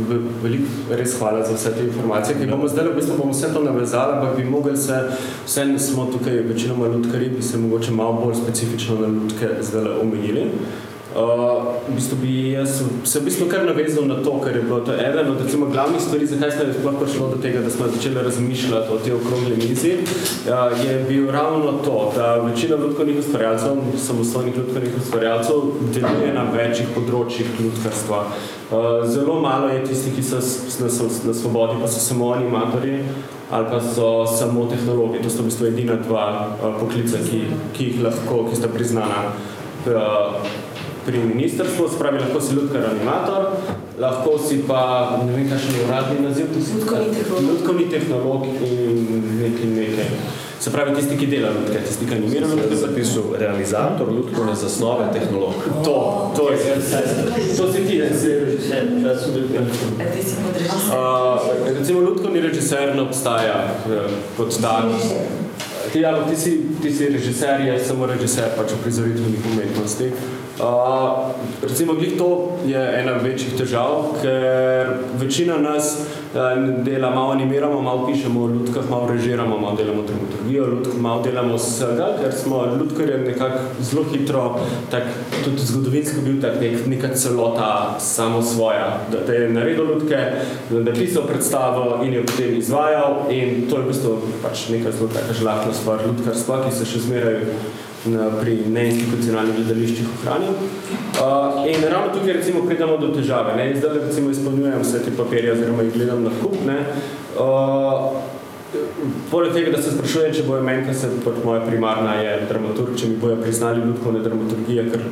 v- veliko res hvala za vse te informacije, ki bomo zdaj v bistvu bomo vse to navezali, ampak bi mogli se, vse smo tukaj večinoma lutkarji, bi se mogoče malo bolj specifično na lutke zdaj omejili. Uh, v bistvu bi jaz se v bistvu kar navezal na to, ker je bilo to eden od recimo, glavnih stvari, zakaj smo sploh prišlo do tega, da smo začeli razmišljati o tej okrogli mizi, uh, je bil ravno to, da večina lutkovnih ustvarjalcev, samostojnih lutkovnih ustvarjalcev, deluje na večjih področjih lutkarstva. Uh, zelo malo je tistih, ki so na, na svobodi, pa so samo animatorji ali pa so samo tehnologi. To sta v bistvu edina dva uh, poklica, ki, ki jih lahko, ki sta priznana uh, pri ministrstvu, spravi lahko si lutkar animator, lahko si pa, ne vem, kakšen je uradni naziv, Lutkovni tehnolog. Lutkovni tehnolog in nekaj, nekaj. Se pravi, tisti, ki dela lutke, tisti, ki animira Sem lutke. zapisal realizator lutkovne zasnove tehnolog. To, to je, to si ti, si režiser. A ti si podrežiser. Uh, recimo, lutkovni režiser ne obstaja uh, kot tak. Ti, ali, ti, si, ti si režiser, jaz samo režiser pač uprizoritvenih umetnosti. Uh, recimo, glih to je ena večjih težav, ker večina nas uh, dela, malo animiramo, malo pišemo o lutkah, malo režiramo, malo delamo dramaturgijo, lutk, malo delamo vsega, ker smo lutkarje nekako zelo hitro, tak, tudi zgodovinsko bil tak nek, neka celota samo svoja, da, da je naredil lutke, da je pisal predstavo in jo potem izvajal in to je v bistvu pač neka zelo taka žlahtna stvar lutkarstva, ki se še zmeraj na, pri neinstitucionalnih gledališčih ohranil. Uh, in ravno tukaj recimo pridemo do težave. Ne? Zdaj recimo izpolnjujem vse te papirje oziroma jih gledam na kup. Ne? Uh, Poleg tega, da se sprašujem, če bojo meni, ker se pač moja primarna je dramaturg, če mi bojo priznali ljudkovne dramaturgije, ker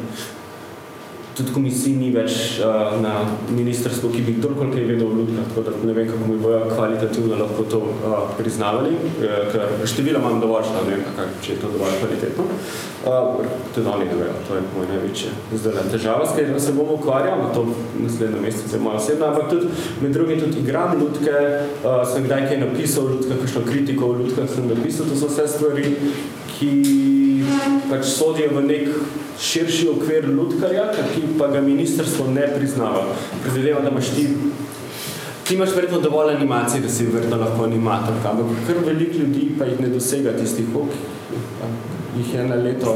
tudi komisij ni več uh, na ministrstvu, ki bi kdorkoli kaj vedel o ljudkah, tako da ne vem, kako mi bojo kvalitativno lahko to uh, priznavali, eh, ker števila imam dovolj, da ne vem, kak, če je to dovolj kvalitetno. Uh, tudi oni ne vejo, to je moj največje zdaj težava, s katero se bomo ukvarjali, to naslednjo mesec je moja osebna, ampak tudi med drugim tudi igram ljudke, uh, sem kdaj kaj napisal o ljudkah, kakšno kritiko o ljudkah sem napisal, to so vse stvari, ki pač sodijo v nek širši okvir lutkarja, ki pa ga ministrstvo ne priznava. Predvidevam, da imaš ti Ti imaš verjetno dovolj animacij, da si verjetno lahko animator, ampak kar veliko ljudi pa jih ne dosega tistih hok. Jih je na leto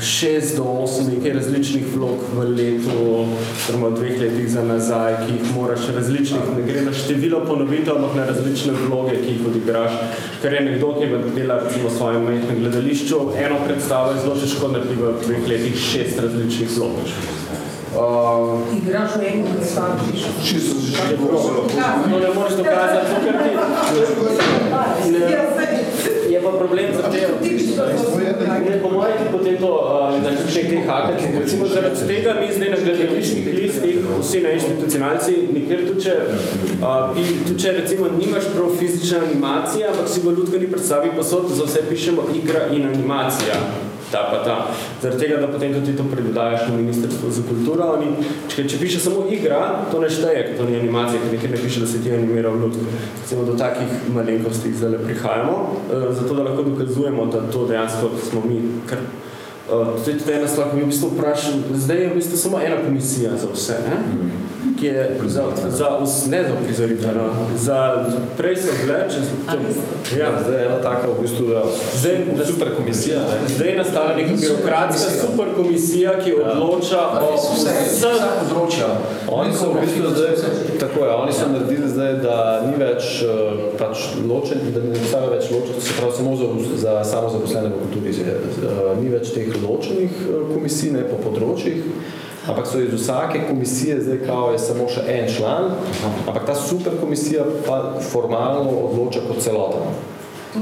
6 do 8 nekaj različnih vlog v letu, oziroma dveh letih za nazaj, ki jih moraš različnih, ne gre na število ponovitev, ampak na različne vloge, ki jih odigraš. Ker je nekdo, ki dela recimo v svojem majhnem gledališču, eno predstavo je zelo težko narediti v dveh letih šest različnih vlog. Uh, Igraš v enem predstavu. Čisto že No, ne moreš dokazati, to, ker ti... Ne, je pa problem za te... Ne, po mojem ti potem to, na kakšnih teh hakati. Recimo zaradi tega mi zdaj na gledališčnih listih, vsi na institucionalci, nikjer tu, če, uh, tu, če recimo nimaš prav fizične animacije, ampak si v ljudkani predstavi posod, za vse pišemo igra in animacija ta pa ta. Zaradi tega, da potem tudi to predodajaš na Ministrstvo za kulturo. Oni, če, če piše samo igra, to ne šteje, ker to ni animacija, ker nekaj ne piše, da se ti animira v ljudku. Recimo do takih malenkosti zdaj prihajamo, uh, zato da lahko dokazujemo, da to dejansko smo mi kar Uh, tudi ena stvar, ki mi v bistvu vprašam, zdaj je v bistvu samo ena komisija za vse, ne? ki je za, za vse, ne za prizoritev, no? za prej se bile, če se ja. zdaj je ena taka v bistvu, da zdaj, da, super komisija, ne? zdaj je nastala neka birokratska super komisija, ki odloča ja. o vseh področja. Oni so v bistvu zdaj, tako je, oni so naredili zdaj, da ni več uh, pač ločen, da ne obstaja več ločen, se pravi samo za, za samo zaposlene v kulturi, uh, ni več teh ločenih komisij, ne po področjih, ampak so iz vsake komisije zdaj kao je samo še en član, ampak ta super komisija pa formalno odloča kot celota.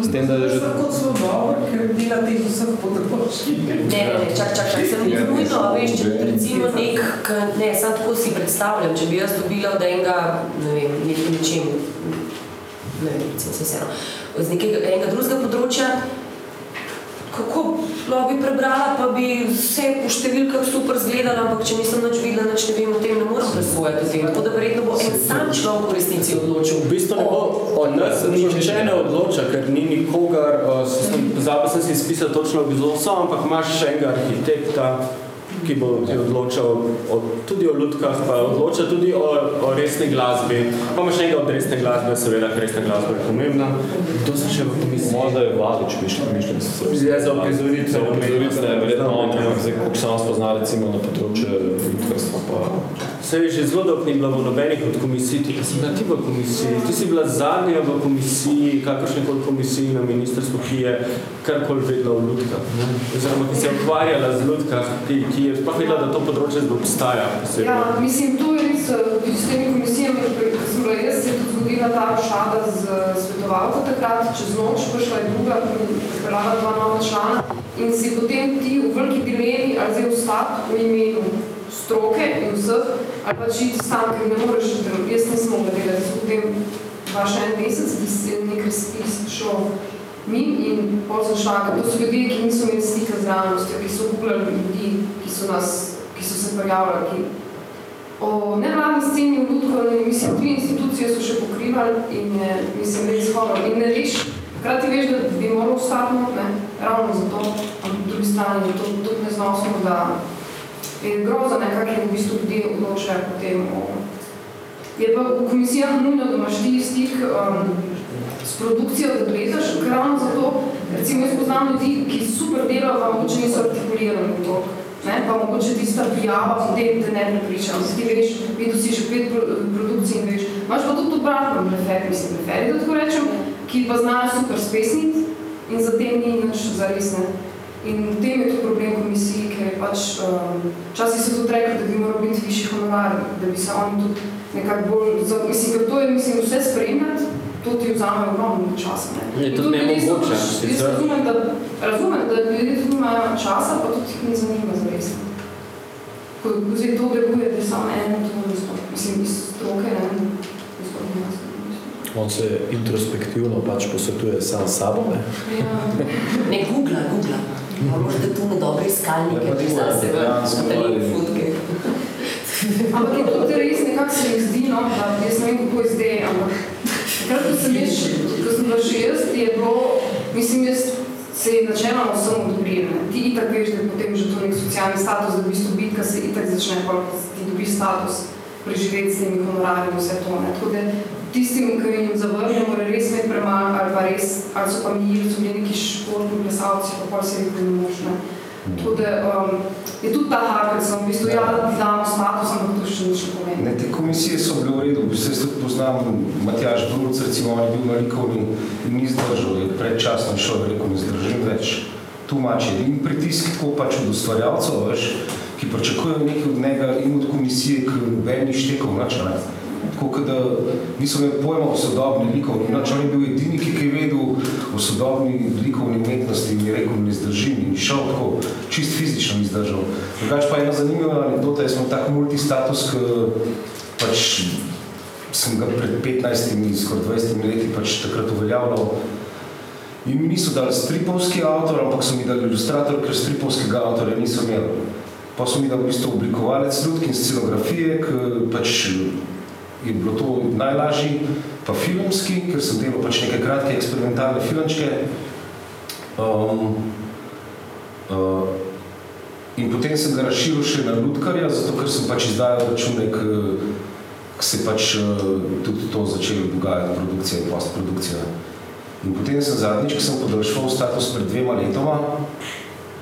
S tem, da je že... Kot svobodno, ker dela teh vseh področjih. Ne, ne, ne, čak, čak, čak, sem nujno, veš, če recimo nek, ne, sam tako si predstavljam, če bi jaz dobila od enega, ne vem, nek, nečem, ne vem, recimo se vseeno, z nekega enega drugega področja, kako lahko bi prebrala, pa bi vse po številkah super zgledala, ampak če nisem nič videla, nič ne vem o tem, ne morem presvojati o tem. Tako da verjetno bo en sam človek v resnici odločil. V bistvu ne bo, od nas nihče ne odloča, ker ni nikogar, pozabil sem si izpisati točno kdo so, ampak imaš še enega arhitekta, ki bo odločal o, tudi o lutkah, pa odloča tudi o, o resni glasbi. Pa imaš enega od resne glasbe, seveda, ker resna glasba je pomembna. To se še v komisiji. Možda je Vladič, mišljam, mišljam se. Je za oprizoritve. Za oprizoritve, ne, verjetno on, zdaj, koliko sem vas poznal, recimo na področju lutkarstva, pa... Se je že zelo dolgo ni bila v nobenih od komisij, ti si bila ti v komisiji, ti si bila zadnja v komisiji, kakršnekoli komisiji na ministrstvu, ki je karkoli vedela o lutkah, oziroma ki se je ukvarjala z lutkah, ki, ki je sploh vedela, da to področje obstaja. Posebno. Ja, mislim, to je res, s temi komisijami, ko sem bila jaz, se je tudi zgodila ta šada z svetovalko takrat, čez noč, prišla je druga, pripeljala dva nova člana in si potem ti v veliki dilemi, ali zdaj ostati v imenu stroke in vseh, ali pa žiti sam, ker ne moreš. Jaz nisem mogla delati, potem dva še en mesec, da si nek razpis šel mim in pol sem šla, to so ljudje, ki niso imeli stika z realnostjo, ki so googlali ljudi, ki so, nas, ki so se prijavljali. Ki... O nevladni sceni v Ludko, mislim, tri institucije so še pokrivali in je, mislim, res horor. In ne veš, hkrati veš, da bi moral ostati, ne, ravno zato, ampak po drugi strani je to tudi neznosno, da je groza nekak, ki v bistvu ljudje odločajo potem o... Je pa v komisijah nujno, da imaš ti stik um, s produkcijo, da gledaš, ravno zato, recimo jaz poznam ljudi, ki super delajo, pa mogoče niso artikulirani v to. Ne? Pa mogoče tista prijava, potem te ne prepričam. Ti veš, videl si že pet produkcij in veš. Imaš pa tudi obratno preferi, mislim, preferi, da tako rečem, ki pa znajo super spesniti in zatem ni nič zaresne. In v tem je tudi problem komisiji, ker pač um, časi so tudi rekli, da bi moral biti višji honorar, da bi se oni tudi nekako bolj, mislim, ker to je, mislim, vse spremljati, to ti vzame ogromno časa. Ne? Je tudi nemogoče. Jaz razumem, da, razumem, da ljudje tudi imajo časa, pa tudi jih ne zanima zaresno. Ko zdaj to deluje, da je samo eno, to mislim, iz stroke, ne, On se introspektivno pač posvetuje sam s sabo, ne? Ja. Ne, googla, googla. Ja, možda tu ne dobre iskalnike, Ja, pri zase v katalini fotke. Ampak je tudi res nekako se mi zdi, no, da jaz ne vem, kako je zdaj, ampak takrat, ko sem, jaz, ko sem bila še jaz, je bilo, mislim, jaz se je načeloma vsem odprili. Ti itak veš, da je potem že to nek socialni status, da v bistvu bitka se itak začne, pa ti dobi status preživeti s temi honorarji in vse to. Ne. Tako da tistim, ki jim zavrnemo, mora res imeti premalo, ali pa res, ali so pa mi, so bili neki športni plesalci, pa pol se jih ne možne. Da um, je tudi ta haker, sem v bistvu, ja, ti damo status, ampak to še nič pomeni. Ne, te komisije so bile v redu, v bistvu jaz tudi poznam Matjaž Bruc, recimo, on je bil na likovni in ni zdržal, je predčasno šel, rekel, ne zdržim več. Je in pritisk tako pač od ustvarjalcev, veš, ki pričakujejo nekaj od njega in od komisije, ki noben ni štekal, nič, ne. Tako, da niso imeli pojma o sodobni likovni, nič, on je bil edini, ki je vedel o sodobni likovni umetnosti in je rekel, ne zdržim in šel tako, čist fizično ni zdržal. Drugač pa ena zanimiva anekdota, jaz sem tak multistatus, ki pač sem ga pred 15, skoraj 20 leti pač takrat uveljavljal. In mi niso dali stripovski avtor, ampak so mi dali ilustrator, ker stripovskega avtorja niso imeli. Pa so mi dali v bistvu oblikovalec ljudki in scenografije, ki pač je bilo to najlažji, pa filmski, ker sem delal pač neke kratke eksperimentalne filmčke. Um, uh, in potem sem ga razširil še na Ludkarja, zato ker sem pač izdajal račune, ki se pač uh, tudi to začelo dogajati, produkcija in postprodukcija. In potem sem zadnjič, ki sem podaljšval status pred dvema letoma,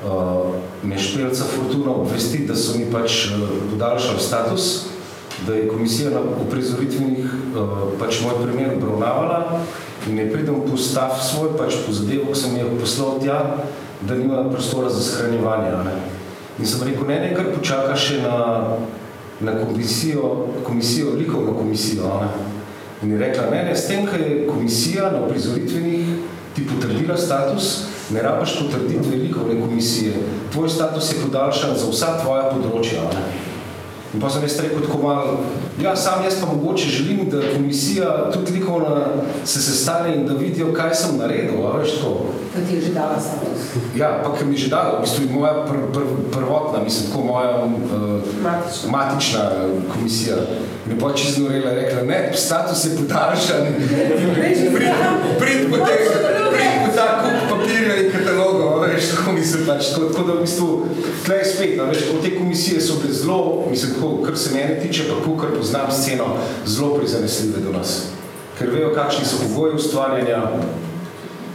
uh, me špelca Fortuna obvesti, da so mi pač uh, podaljšali status, da je komisija na uprizoritvenih uh, pač moj primer obravnavala in ne pridem po stav svoj, pač po zadevo, ki sem je poslal tja, da nima prostora za shranjevanje. Ne. In sem rekel, ne, ne, kar počaka še na, na komisijo, komisijo, likovno komisijo. Ne. In je rekla, ne, ne, s tem, kaj je komisija na uprizoritvenih ti potrdila status, ne rabaš potrditi likovne komisije. Tvoj status je podaljšan za vsa tvoja področja. Ne. In pa sem jaz rekel tako malo, ja, sam jaz pa mogoče želim, da komisija tudi likovna se sestane in da vidijo, kaj sem naredil, a veš to. Da ti je že dala status. Ja, pa ker mi je že dala, v bistvu moja pr, pr, prvotna, mislim, tako moja uh, Matična. matična komisija. In pa čez norela rekla, ne, status je podaljšan, prid, prid po prid ta kup papirja veš, tako mislim pač, tako, tako da v bistvu, tle je spet, a veš, te komisije so bile zelo, mislim, tako, kar se mene tiče, pa kar poznam sceno, zelo prizanesljive do nas. Ker vejo, kakšni so pogoji ustvarjanja,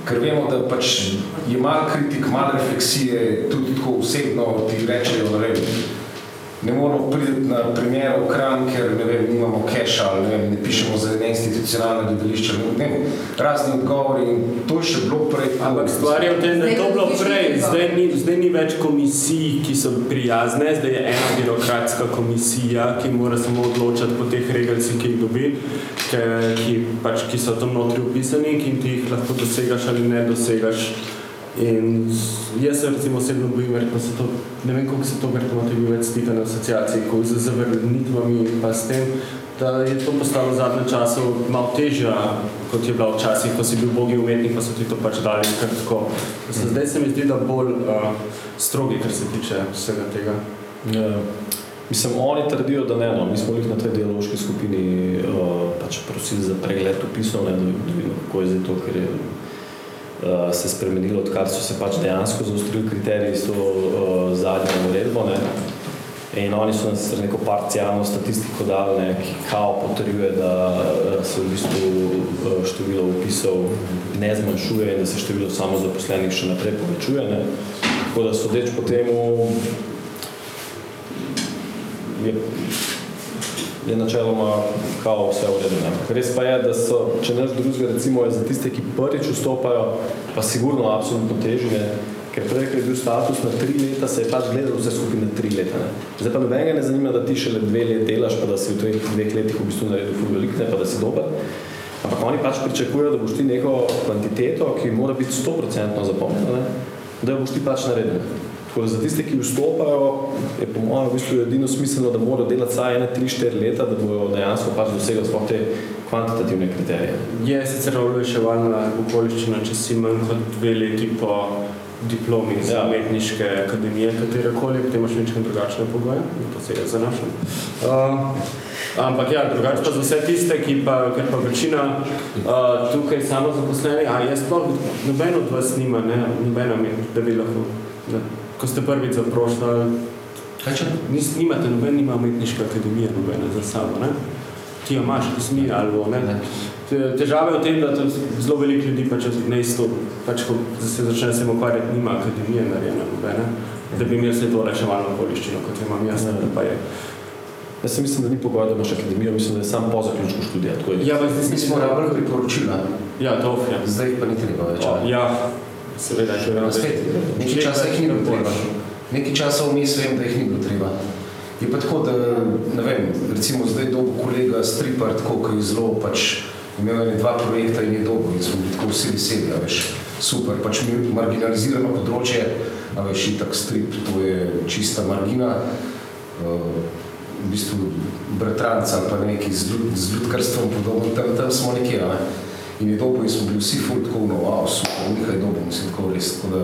ker vemo, da pač je malo kritik, malo refleksije, tudi tako osebno ti rečejo, ne ne moramo priti na primer v kran, ker ne vem, nimamo keša ali ne, vem, ne pišemo za neinstitucionalno gledališče, ne vem, razni odgovori in to je še bilo prej. Ampak stvar je v tem, da je to bilo prej, zdaj ni, zdaj ni več komisij, ki so prijazne, zdaj je ena birokratska komisija, ki mora samo odločati po teh regalcih, ki jih dobi, ki, ki, pač, ki so tam notri upisani, ki ti jih lahko dosegaš ali ne dosegaš. In jaz se recimo osebno bojim, verjetno se to, ne vem koliko se to verjetno bil več spita na asociaciji, ko z zavrnitvami pa s tem, da je to postalo v zadnjem času malo težja, kot je bila včasih, ko si bil bogi umetnik, pa so ti to pač dali kar tako. Zdaj se mi zdi, da bolj uh, strogi, kar se tiče vsega tega. Ja. Mislim, oni trdijo, da ne, no. mi smo jih na tej dialoški skupini uh, pač prosili za pregled opisov, ne, da vidimo, kako je zdaj to, ker je uh, se spremenilo, odkar so se pač dejansko zaostrili kriteriji s to uh, zadnjo uredbo. Ne. In oni so nas neko parcialno statistiko dali, ne, ki kao potrjuje, da uh, se v bistvu število opisov ne zmanjšuje in da se število samozaposlenih še naprej povečuje. Ne. Tako da sodeč po temu je, je načeloma kao vse v redu. ne. Res pa je, da so, če ne drugega, recimo je za tiste, ki prvič vstopajo, pa sigurno absolutno težje, ne. ker prej, ker je bil status na tri leta, se je pač gledalo vse skupaj na tri leta. Ne. Zdaj pa nobenega ne zanima, da ti šele dve let delaš, pa da si v teh dveh letih v bistvu naredil ful veliko, ne, pa da si dober. Ampak oni pač pričakujejo, da boš ti neko kvantiteto, ki mora biti 100% zapomnjena, da jo boš ti pač naredil. Tako da za tiste, ki vstopajo, je po mojem v bistvu edino smiselno, da morajo delati vsaj 1-3-4 leta, da bodo dejansko pač dosegli sploh te kvantitativne kriterije. Je sicer olajševalna okoliščina, če si manj kot dve leti po diplomi iz Ja. umetniške akademije, katerekoli, potem imaš nič drugačne pogoje, in to se je zanašam. Uh, Ampak ja, drugače pa za vse tiste, ki pa, ker pa večina uh, tukaj samo zaposleni, a jaz sploh noben od vas nima, ne, nobena mi, da bi lahko, ne, ko ste prvič zaprošali, Kaj če? nis, nimate, noben nima umetniške akademije, nobene za sabo, ne? Ti jo imaš, ti smi, ali bo, ne? Te- Težava je v tem, da to zelo veliko ljudi pač ne isto, pač ko se začne se ukvarjati, nima akademije narejene nobene, da bi imeli vse to reševalno okoliščino, kot imam jaz, da pa je. Jaz si mislim, da ni pogoj, da imaš akademijo, mislim, da je sam po zaključku študija. Tako je. Ja, pa zdaj smo rabili priporočila, Ja, to ja. zdaj pa ni treba več. Ali? ja, seveda, če Ja, spet, nekaj časa jih ni bilo treba. Nekaj časa vmes vem, da jih ni bilo treba. Je pa tako, da, ne vem, recimo zdaj dolgo kolega Stripar, tako, ki je zelo pač imel ene dva projekta in je dolgo in smo bili tako vsi veseli, a veš, super, pač mi marginalizirano področje, a veš, itak strip, to je čista margina, uh, v bistvu bratranc ali pa neki z, ljud, z ljudkarstvom podobno, tam, tam smo nekje, a ne. In je dolgo in smo bili vsi ful tako, no, wow, super, nekaj dolgo, mislim, tako res, tako da,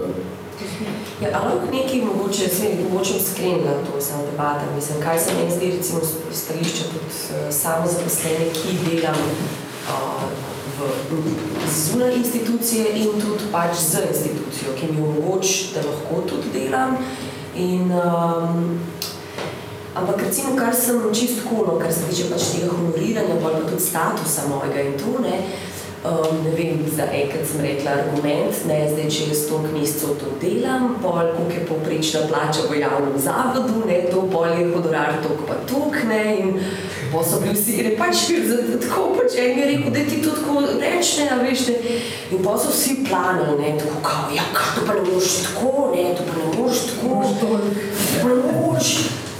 Ja, ali lahko nekaj mogoče, se mogoče skrenila to samo debata, mislim, kaj se meni zdi recimo z stališča kot uh, samo zaposlene, ki delam uh, v, zunaj institucije in tudi pač z institucijo, ki mi omogoči, da lahko tudi delam. In, um, ampak recimo, kar sem čisto kuno, kar se tiče pač tega honoriranja, pa tudi statusa mojega in to, ne, Um, ne vem, za enkrat sem rekla argument, ne, zdaj, če jaz toliko mesecev to delam, pol, koliko je povprečna plača v javnem zavodu, ne, to pol je honorar toliko pa toliko, ne, in pol so bili vsi, ne, pač tako pač en je rekel, da ti to tako reč, ne, a veš, ne, in pol so vsi planili, ne, tako kao, ja, kaj, to pa ne moreš tako, ne, to pa ne moreš tako, to pa ne moreš.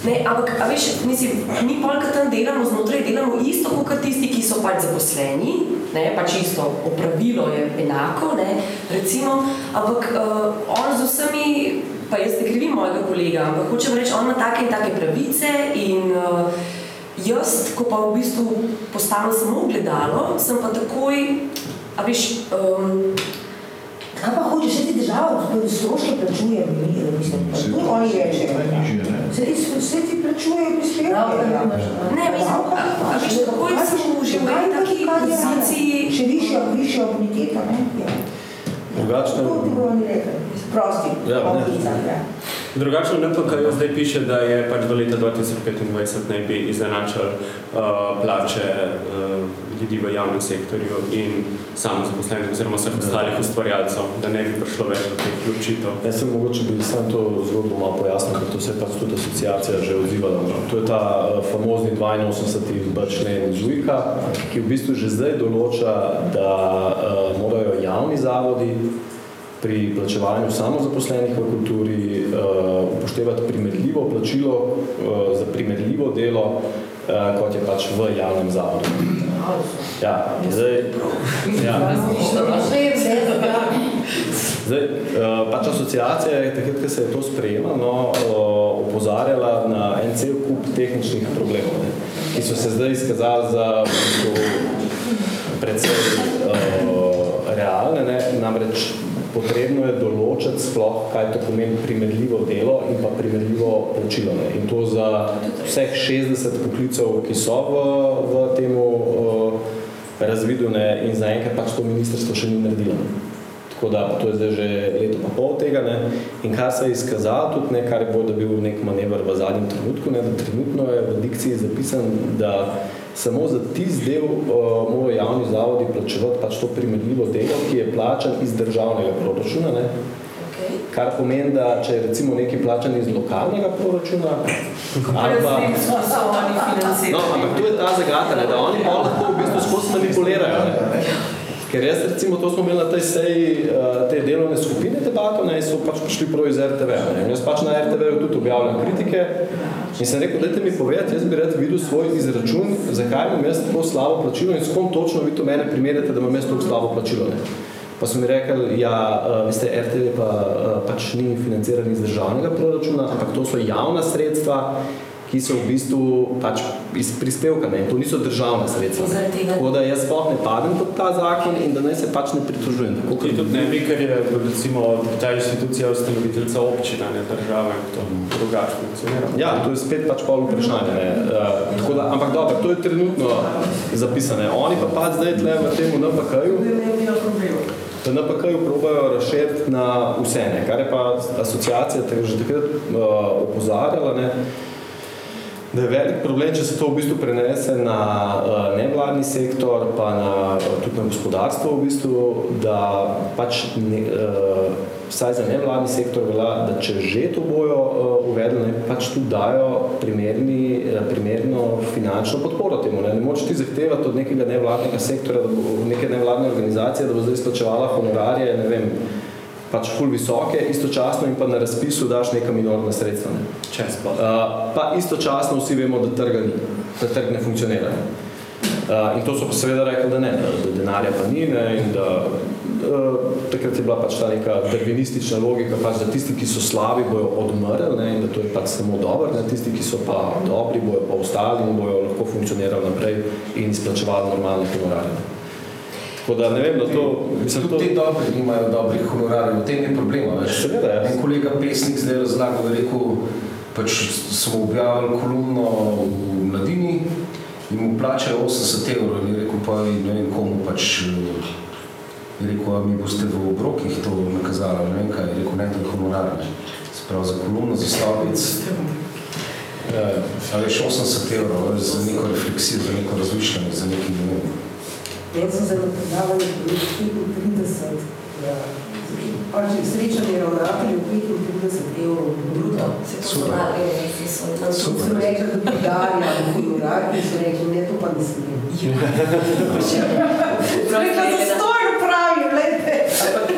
Ne, ampak, a veš, mislim, mi polka tam delamo znotraj, delamo isto kot tisti, ki so pač zaposleni, ne, pač isto, opravilo je enako, ne, recimo, ampak uh, on z vsemi, pa jaz ne krivim mojega kolega, ampak hočem reči, on ima take in take pravice in uh, jaz, ko pa v bistvu postavim samo gledalo, sem pa takoj, a veš, um, Kaj pa hočeš, vse ti država, stroške plačuje, mi, mislim, pa tu oni rečejo. Vse ti, vse ti plačuje prispevke. Ne, mislim, a, a veš, takoj sem v življenju taki poziciji, Še višja, višja boniteta, ne? Ja. Drugačno, To. Prosti, Ja, ne. Drugačno NPK zdaj piše, da je pač do leta 2025 naj bi izenačili uh, plače uh, ljudi v javnem sektorju in samozaposlenih oziroma vseh ostalih ustvarjalcev, da ne bi prišlo več do teh vključitev. Jaz sem mogoče bi sam to zgodbo malo pojasnil, ker to se je pač tudi asociacija že odzivala. To je ta eh, famozni 82. člen ZUIK-a, ki v bistvu že zdaj določa, da uh, morajo javni zavodi pri plačevanju samozaposlenih v kulturi uh, upoštevati primerljivo plačilo uh, za primerljivo delo, uh, kot je pač v javnem zavodu. Ja, zdaj, ja. Zdaj, pač asociacija je takrat, ko se je to sprejemalo, no, opozarjala na en cel kup tehničnih problemov, ne, ki so se zdaj izkazali za uh, realne. Ne, namreč potrebno je določiti sploh, kaj to pomeni primerljivo delo in pa primerljivo plačilo. In to za vseh 60 poklicev, ki so v, v temu uh, razvidu ne, in zaenkrat pač to ministrstvo še ni naredilo. Ne. Tako da to je zdaj že leto pa pol tega. Ne. In kar se je izkazalo, tudi ne, kar je bolj, da bil nek manever v zadnjem trenutku, ne, da trenutno je v dikciji zapisan, da samo za tisti del uh, morajo javni zavodi plačevati pač to primerljivo delo, ki je plačan iz državnega proračuna. Ne. okay. Kar pomeni, da če je recimo nekaj plačan iz lokalnega proračuna, ali pa... so, so oni financirani. No, ampak tu je ta zagata, ne, da oni pa lahko v bistvu skozi manipulirajo. Ne. Ker jaz recimo, to smo imeli na tej seji uh, te delovne skupine debato ne, so pač prišli prav iz RTV. Ne. Jaz pač na RTV tudi objavljam kritike in sem rekel, dajte mi povedati, jaz bi rad videl svoj izračun, zakaj imam jaz tako slabo plačilo in s kom točno vi to mene primerjate, da imam jaz tako slabo plačilo. Ne. Pa so mi rekli, ja, uh, veste, RTV pa uh, pač ni financiran iz državnega proračuna, ampak to so javna sredstva, ki so v bistvu pač iz prispevka, ne, to niso državne sredstva. Tako da jaz sploh ne padem pod ta zakon in da naj se pač ne pritožujem. Tako kot tudi ne bi, ker je recimo ta institucija ustanoviteljca občina, ne država, in to drugače funkcionira. Ja, to je spet pač pol vprašanje. Ne. Uh, tako da, ampak dobro, to je trenutno zapisane. Oni pa pač zdaj tle v tem NPK-ju v NPK-ju probajo razširiti na vse, ne. kar je pa asociacija tega že takrat uh, opozarjala, ne, da je velik problem, če se to v bistvu prenese na uh, nevladni sektor, pa na, uh, tudi na gospodarstvo v bistvu, da pač ne, uh, vsaj za nevladni sektor velja, da če že to bojo uh, uvedli, ne, pač tudi dajo primerni, uh, primerno finančno podporo temu. Ne, ne moč ti zahtevati od nekega nevladnega sektora, da bo, neke nevladne organizacije, da bo zdaj izplačevala honorarje, ne vem, pač ful visoke, istočasno in pa na razpisu daš neka minorna sredstva. Ne. Čez pa. Uh, pa istočasno vsi vemo, da trga ni, da trg ne funkcionira. Uh, in to so pa seveda rekli, da ne, da, da denarja pa ni ne, in da uh, takrat je bila pač ta neka darwinistična logika, pač, da tisti, ki so slabi, bojo odmrli ne, in da to je pač samo dobro, ne, tisti, ki so pa dobri, bojo pa ostali in bojo lahko funkcionirali naprej in izplačevali normalne honorarje. Tako da ne vem, da to... Mislim, tudi to... te dobri nimajo dobrih honorarjev, v tem je problema. Več. Seveda, ja. En kolega pesnik zdaj razlagal, je rekel, pač smo objavili kolumno v mladini in mu plačajo 80 evrov in je rekel, pa ne vem komu pač je rekel, a mi boste v obrokih to nakazali, ne vem kaj, je rekel, ne, to je honorar. Spravo za kolumno, za stovic. Ja, a veš, 80 evrov za neko refleksijo, za neko razmišljanje, za neki, ne vem, Jaz sem se predavali v 35, ja. pač srečanje ravnateljev 35 evrov bruto. Super. Super. Sem rekla, da podarja honorar, in sem rekla, ne, to pa ne smem. Rekla, da stojno pravi, gledajte.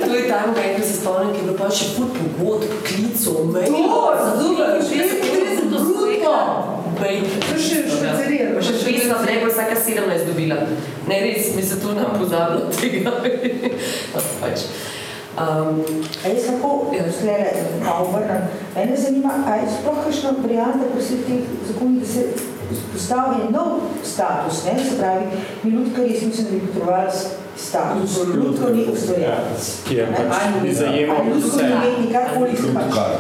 To je ta moment, ko se spomnim, ki je bilo pa še fut pogod, klicov, mail. To, razumem, 30 bruto. To še špecirirano. Še pisma, da je vsaka 17 dobila. Ne, res, mi se to nam pozabilo tega. pač. Um, a jaz lahko slede obrnem. Mene zanima, a je sploh kakšna varianta pri vseh teh zakonih, da se postavi nov status, ne? Se pravi, mi ljudkari, jaz mislim, da bi potrebovali status. Ljudko ni ustvarjalec. Ki je pač zajemal vse.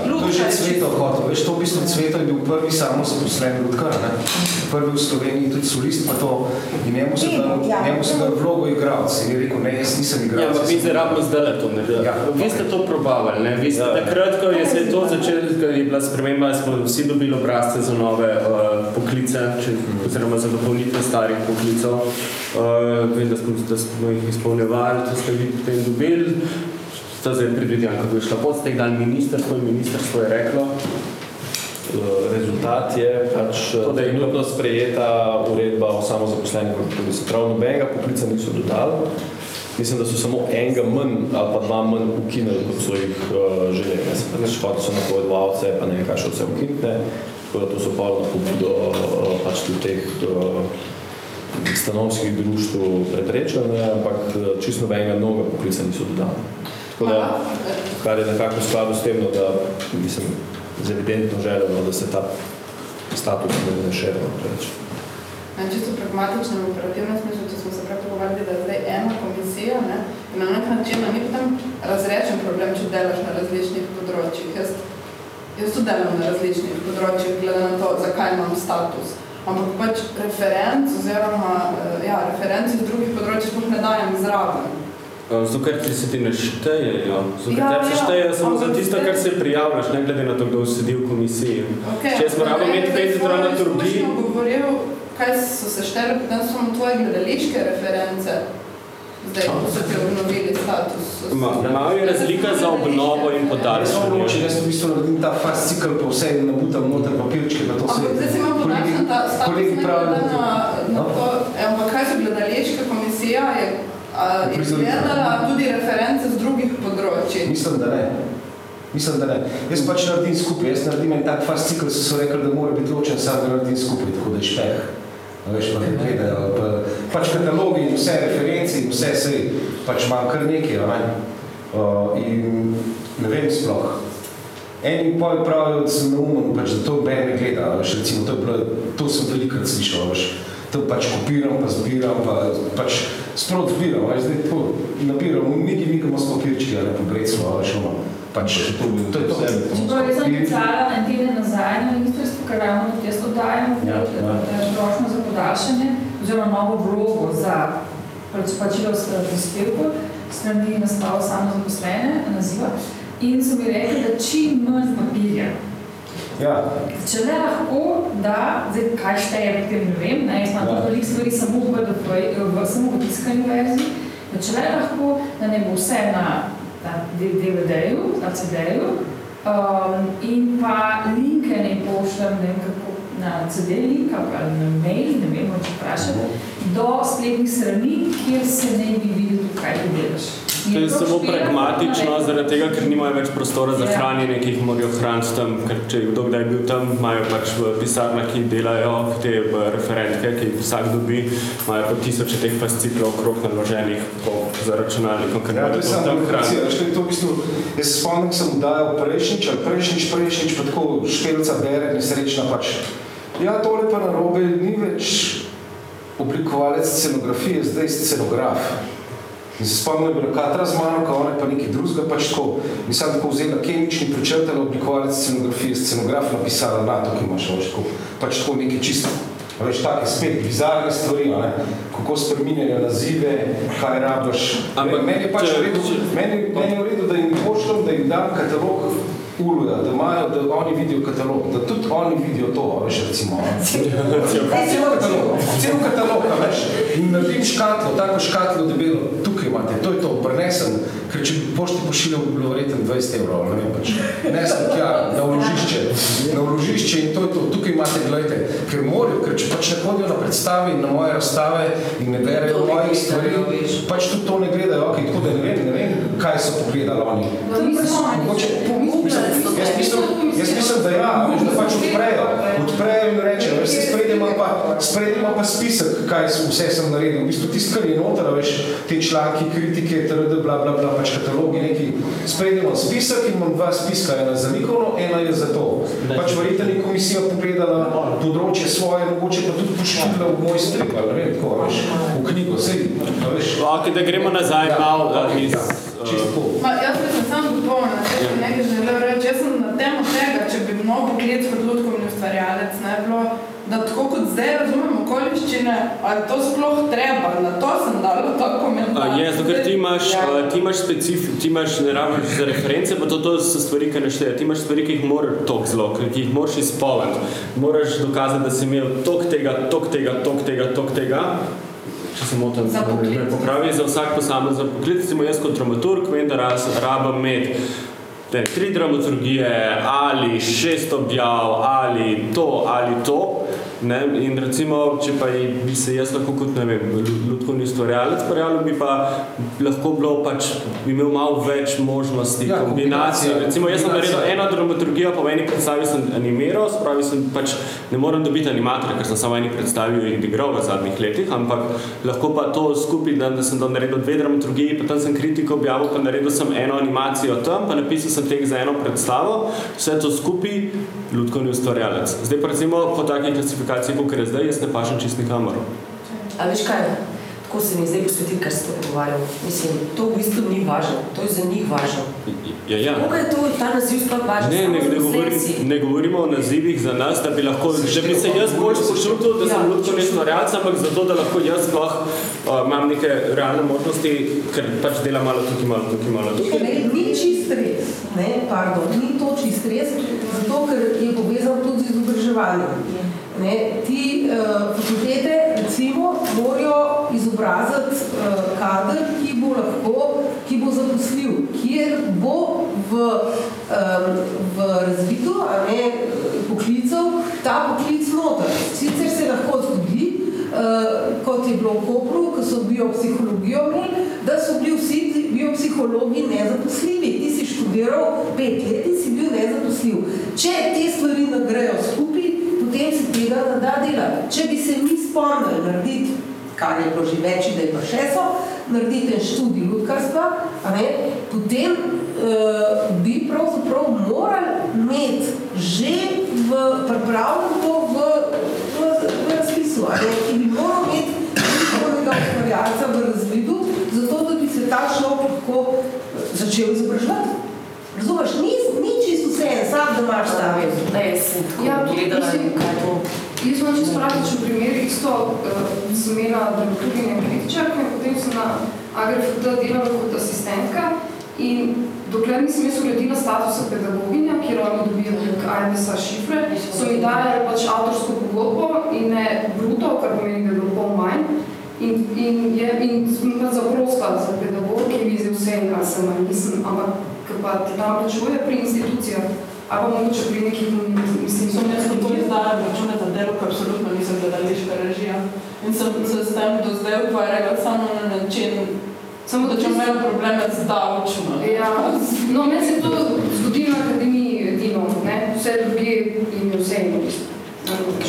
To je že Cveto hotel. Veš, to v bistvu Cveto je bil prvi samo zaposlen ljudkar, ne? Prvi v Sloveniji tudi solist, pa to. In njemu se da, njemu se da vlogo igralc. In je rekel, ne, jaz nisem igralc. Ja, ampak mi zdaj rabimo zdaj to narediti. Ja. Vi ste to probavali, ne? Vi ste ja. takrat, ko je se to začelo, ko je bila sprememba, smo vsi dobili obrazce za nove uh, poklice, če, oziroma za dopolnitve starih poklicov. Uh, vem, da smo, da smo jih izpolnjevali, to ste vi potem dobili. To zdaj predvidevam, kako je šla pot, ste jih dali ministerstvo in ministerstvo je reklo. Rezultat je pač trenutno sprejeta uredba o samozaposlenih v poklicu. Prav nobenega poklica niso dodali. Mislim, da so samo enega manj ali pa dva manj ukinili, kot so jih uh, želeli. Ne se pa neč hodili so napovedovalce, pa ne vem, kaj še vse ukinite. Tako da to so pa na pobudo uh, pač tudi teh uh, stanovskih društv preprečene, ampak čisto nobenega novega poklica niso dodali. Tako da, kar je nekako v skladu s tem, no, da mislim, z evidentno željeno, da se ta status ne šerno preveč. Čisto pragmatično in operativno smislu, če smo se prej pogovarjali, da je zdaj ena komisija ne, in na nek način ni potem razrečen problem, če delaš na različnih področjih. Jaz, jaz tudi delam na različnih področjih, glede na to, zakaj imam status. Ampak pač referenc oziroma ja, referenci z drugih področjih sploh ne dajem zraven. Zato, ker ti se ti ne štejejo. Zato, ja, se štejejo ja, samo za tisto, kar se prijavljaš, ne glede na to, kdo sedi v komisiji. Okay, Če smo rado imeti pet dramaturgij... govoril, kaj so se šteli, potem so samo tvoje gledališke reference. Zdaj, ko so ti obnovili status. Malo je razlika za obnovo in podaljšanje. Če jaz v bistvu naredim ta fast cikl, pa vse nabutam noter papirčke, pa to se... Ampak zdaj si imam podaljšan ta status, ne glede na, na to, ampak kaj so gledališka komisija, je izgledala tudi reference z drugih področji? Mislim, da ne. Mislim, da ne. Jaz pač naredim skupaj. Jaz naredim en tak fast cikl, so so rekli, da mora biti ločen, sam da naredim skupaj, tako da je špeh. Veš, pa ne gledajo. Pa, pač katalogi in vse referenci in vse se pač imam kar nekaj, ne? Uh, in ne vem sploh. Eni pol pravijo, da sem neumen, pač, da to ben ne gleda, veš, recimo, to, je to sem velikrat slišal, veš, to pač kopiram, pa zbiram, pa pač sprot zbiram, veš, zdaj to nabiram, neki mikamo s papirčki, ali pa breclo, veš, ono, pač, to, to je to. Čeprav jaz sem pisala en teden nazaj na ministrstvu, ker ravno tudi jaz oddajam Ja, ja. prošnjo za podaljšanje oziroma novo vlogo za pač plačilo prispevkov strani naslova samozaposlene naziva in so mi rekli, da čim manj papirja. Ja. Če le lahko, da, zdaj kaj šteje, potem ne vem, ne, jaz imam Ja. ja. veliko stvari samo v, PDF, v, samo v tiskani verziji, da če le lahko, da ne bo vse na, na DVD-ju, na CD-ju, um, in pa linke ne pošljem, ne vem kako, na CD link ali na mail, ne vem, če vprašati, do spletnih strani, kjer se ne bi videl, kaj ti delaš. To je samo špila, pragmatično, zaradi tega, ker nimajo več prostora za Ja. hranjenje, ki jih morajo hraniti tam, ker če je kdo kdaj bil tam, imajo pač v pisarnah, ki delajo te v referentke, ki jih vsak dobi, imajo po tisoče teh fasciklov okrog naloženih po, za računalnikom, ker Ja, to je tam je to v bistvu, jaz se spomnim, sem dajal prejšnjič, prejšnjič, prejšnjič, pa tako špelca bere, nesrečna pač. Ja, tole pa narobe, ni več oblikovalec scenografije, zdaj scenograf. In se spomnim, da je bila Katra z mano, kao ona je pa nekaj drugega, pač tako. In sem tako vzela kemični, prečrtala oblikovalec scenografije, scenograf napisala na to, ki imaš, veš, tako, pač tako nekaj čisto. A Veš, take spet bizarne stvari, a ne? kako spreminjajo nazive, kaj rabiš. Ampak meni je pač v redu, meni, meni je v redu, da jim pošljem, da jim dam katalog Uluja, da imajo, da oni vidijo katalog, da tudi oni vidijo to, a veš, recimo. Cel katalog, cel katalog, veš. In naredim škatlo, tako škatlo debelo, tukaj imate, to je to, prenesem, ker če bi pošti pošiljal, bi bilo verjetno 20 evrov, ne vem pač. Nesem tja, na vložišče, na vložišče in to je to, tukaj imate, gledajte, ker morajo, ker če pač ne hodijo na predstave in na moje razstave in ne berejo mojih stvari, pač tudi to ne gledajo, ok, tako da ne vem, ne vem, kaj so pogledali oni. Mogoče, jaz mislim, jaz mislim, da ja, da pač odprejo, veš, spredje ima pa, spredje ima pa spisek, kaj sem- vse sem naredil. V bistvu tisto, kar je noter, veš, te članki, kritike, trd, bla, bla, bla, pač katalogi, neki. Spredje imam spisek in imam dva spiska, ena za likovno, ena je za to. Pač verjetno je komisija pogledala področje svoje, mogoče pa tudi pošiljala v moj strip, ali ne vem, tako, veš, v knjigo, sej, a veš. Ok, da gremo nazaj Ja, malo ok, uh, iz... ja, čisto uh, Ma, jaz bi se samo dopolnila, če bi nekaj želel reči. Jaz sem na temo tega, če bi mnogo poklic kot lutkovni ustvarjalec, ne bilo, da tako kot zdaj razumem okoliščine, ali to sploh treba, na to sem dala ta komentar. Uh, je, zato ker ti imaš, Ja. ti imaš specif, ti imaš ne rabiš za reference, pa to, to so stvari, ki ne šteje. Ti imaš stvari, ki jih moraš tok zelo, ki jih moraš izpolniti. Moraš dokazati, da si imel tok tega, tok tega, tok tega, tok tega. Če se motim, Za poklic. me popravi za vsak posamezen poklic. Recimo jaz kot dramaturg vem, da raz, rabim imeti ne, tri dramaturgije ali šest objav ali to ali to. Ne? In recimo, če pa bi se jaz lahko kot, vem, lutkovni ustvarjalec prijavil, bi pa lahko bilo pač, bi imel malo več možnosti, Ja, kombinacij. Recimo, jaz sem naredil eno dramaturgijo, pa v eni predstavi sem animiral, spravi sem pač, ne morem dobiti animatorja, ker sem samo eni predstavi in igral v zadnjih letih, ampak lahko pa to skupaj, da, da sem tam naredil dve dramaturgiji, pa tam sem kritiko objavil, pa naredil sem eno animacijo tam, pa napisal sem tek za eno predstavo, vse to skupaj, lutkovni ustvarjalec. Zdaj pa recimo po takej klasifikaciji, kot je zdaj, jaz ne pašem čist nikamor. A veš kaj, tako se mi zdaj posvetil, kar ste pogovarjal. Mislim, to v bistvu ni važno, to je za njih važno. Ja, ja. Koga je to, ta naziv sploh važen? Ne, ne, ne, govorim, selekciji. ne govorimo o nazivih za nas, da bi lahko, da bi se jaz bolj počutil, da sem Ja, lutkovni ustvarjalec, ampak zato, da lahko jaz sploh uh, imam neke realne možnosti, ker pač delam malo tukaj, malo tukaj, malo tukaj. Ne, ni čist res, ne, pardon, ni to čist res, zato ker je povezan tudi z izobraževanjem. Ne, ti uh, fakultete recimo morajo izobraziti uh, kader, ki bo lahko, ki bo zaposljiv, kjer bo v, um, v razvitu a ne, poklicev ta poklic noter. Sicer se lahko zgodi, uh, kot je bilo v Kopru, ko so biopsihologijo imeli, da so bili vsi biopsihologi nezaposljivi. Ti si študiral pet let in si bil nezaposljiv. Če te stvari ne grejo skupaj, potem se tega ne da delati. Če bi se mi spomnili narediti, kar je bilo že več, da je pa še so, narediti en študij lutkarstva, ne, potem uh, bi pravzaprav morali imeti že v pripravljen to v, v, v razpisu, ali ki bi moral imeti njihovega ustvarjalca v razvidu, zato da bi se ta človek lahko začel izobraževati. Razumeš, ni, imaš ta vez. Da, jaz sem tako Ja, gledala, mislim, kaj to... Jaz imam čisto praktičen primer, isto uh, sem imela dramaturginja kritičarka in potem sem na AGRFT delala kot asistentka in dokler nisem jaz uredila statusa pedagoginja, kjer oni dobijo prek AMS-a šifre, so mi dajali pač avtorsko pogodbo in ne bruto, kar pomeni, da je bilo pol manj. In, in, je, in sem pa zaprosila za pedagog, ki je vizil vse, kar sem, mislim, ampak ker pa ti tam plačuje pri institucijah, ali pa mogoče pri nekih, mislim, Sem jaz to izdala račune za delo, ko absolutno nisem gledališka režija. In sem se s tem do zdaj ukvarjala samo na način, samo da če imajo probleme z davčno. Ja, no, meni se to zgodilo na akademiji edino, ne, vse druge in vse in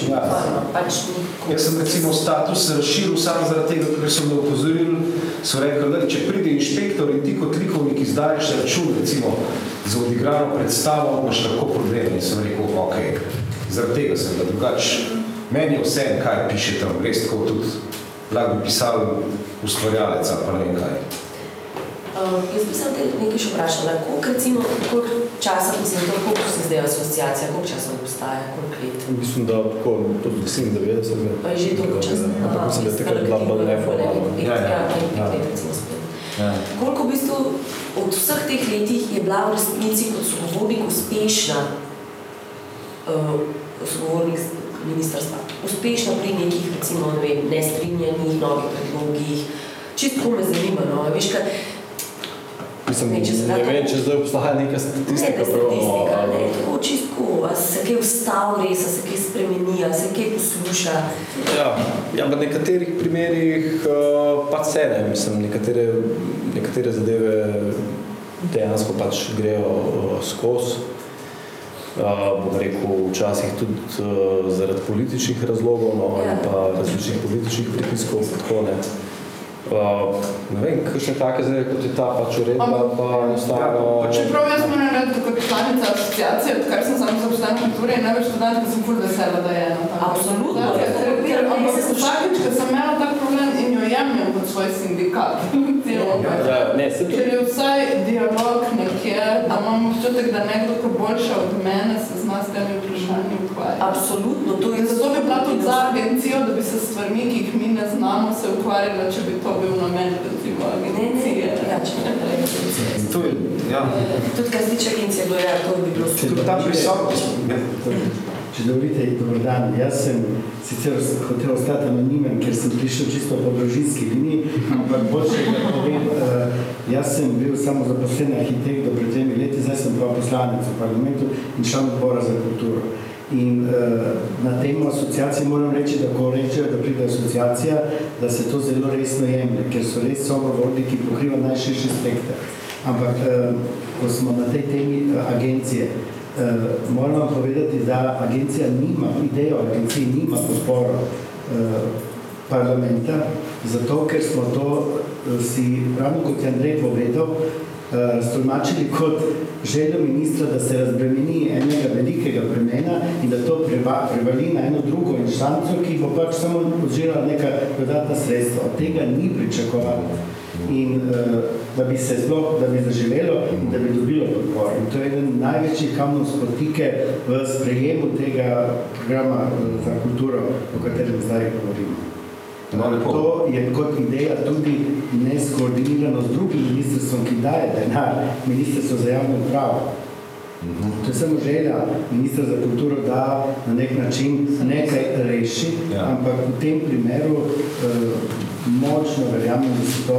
Ja. Pač Jaz sem recimo status razširil samo zaradi tega, ker so me opozorili, so rekli, da če pride inšpektor in ti kot likovnik izdaješ račun, recimo, za odigrano predstavo, imaš lahko problem. In sem rekel, ok, zaradi tega sem da drugač. Meni je vse, kaj piše tam, res tako tudi lahko bi pisal ustvarjalec ali pa ne vem kaj. Uh, jaz bi se te nekaj še vprašala. Koliko, recimo, koliko časa, mislim, to, koliko se zdaj asociacija, koliko časa obstaja, koliko let? Mislim, da tako, to 97. Pa je že toliko časa. Ampak mislim, da je takrat bila bolj neformalna. Ja, ja, ja. Ja. Koliko v bistvu od vseh teh letih je bila v resnici kot sogovornik uspešna, uh, sogovornik ministrstva, uspešna pri nekih, recimo, ne vem, nestrinjanjih, novih predlogih, čisto me zanima, no, veš, kaj, Mislim, Ne, če ne vem, če zdaj obstaja neka Ne, statistika. da statistika, ne, tako čistko, se kaj ustavi res, a se kaj spremeni, se kaj posluša. Ja, ja, v nekaterih primerih uh, pač se ne, mislim, nekatere, nekatere zadeve dejansko pač grejo uh, skozi. Uh, bom rekel, včasih tudi uh, zaradi političnih razlogov no, ali pa različnih političnih pritiskov. Tako, ne. Uh, ne vem, kakšne take zdaj, kot je ta pač uredba, pa enostavno... Čeprav jaz moram reči, kot članica asociacije, odkar sem samo zaposlena v kulturi, in največ študent, ko sem ful vesela, da je ena Absolutno, asociacija. ja, Ker- ker- Ampak se vsakič, ko sem imela tak problem in jo jemljem kot svoj sindikat, Ja, ne, se ker je vsaj dialog nekje, da imam občutek, da nekdo, ko boljše od mene, se zna s temi vprašanji ukvarjati. Absolutno, to je zato bi bila tudi za agencijo, da bi se s stvarmi, ki jih mi ne znamo, se ukvarjala, če bi to bil namen, recimo, agencije. Ja, če ne In to je, ja. Tudi kar se tiče agencije, bilo je, to bi bilo Tudi ta prisotnost. Če dovolite, dober dan. Jaz sem sicer hotel ostati anonimen, ker sem prišel čisto po družinski liniji, ampak boljše da povem, uh, jaz sem bil samo zaposlen arhitekt do pred tremi leti, zdaj sem pa poslanec v parlamentu in član odbora za kulturo. In uh, na temo asociacije moram reči, da ko rečejo, da pride asociacija, da se to zelo resno jemlje, ker so res sogovorniki, ki pokriva najširši spekter. Ampak, uh, ko smo na tej temi uh, agencije, Uh, moram vam povedati, da agencija nima, ideja agencije nima podporo uh, parlamenta, zato ker smo to uh, si, ravno kot je Andrej povedal, stolmačili kot željo ministra, da se razbremeni enega velikega bremena in da to preva, prevali na eno drugo inštanco, ki bo pač samo odžela neka dodatna sredstva. Od tega ni pričakovalo. In uh, da bi se sploh, da bi zaživelo in da bi dobilo podporo. In to je eden največjih kamnov spotike v sprejemu tega programa uh, za kulturo, o katerem zdaj govorimo. No, to je kot ideja tudi neskoordinirano z drugim ministrstvom, ki daje denar, ministrstvo za javno upravo. To je samo želja ministra za kulturo, da na nek način nekaj reši, ja. ampak v tem primeru eh, močno verjamem, da se to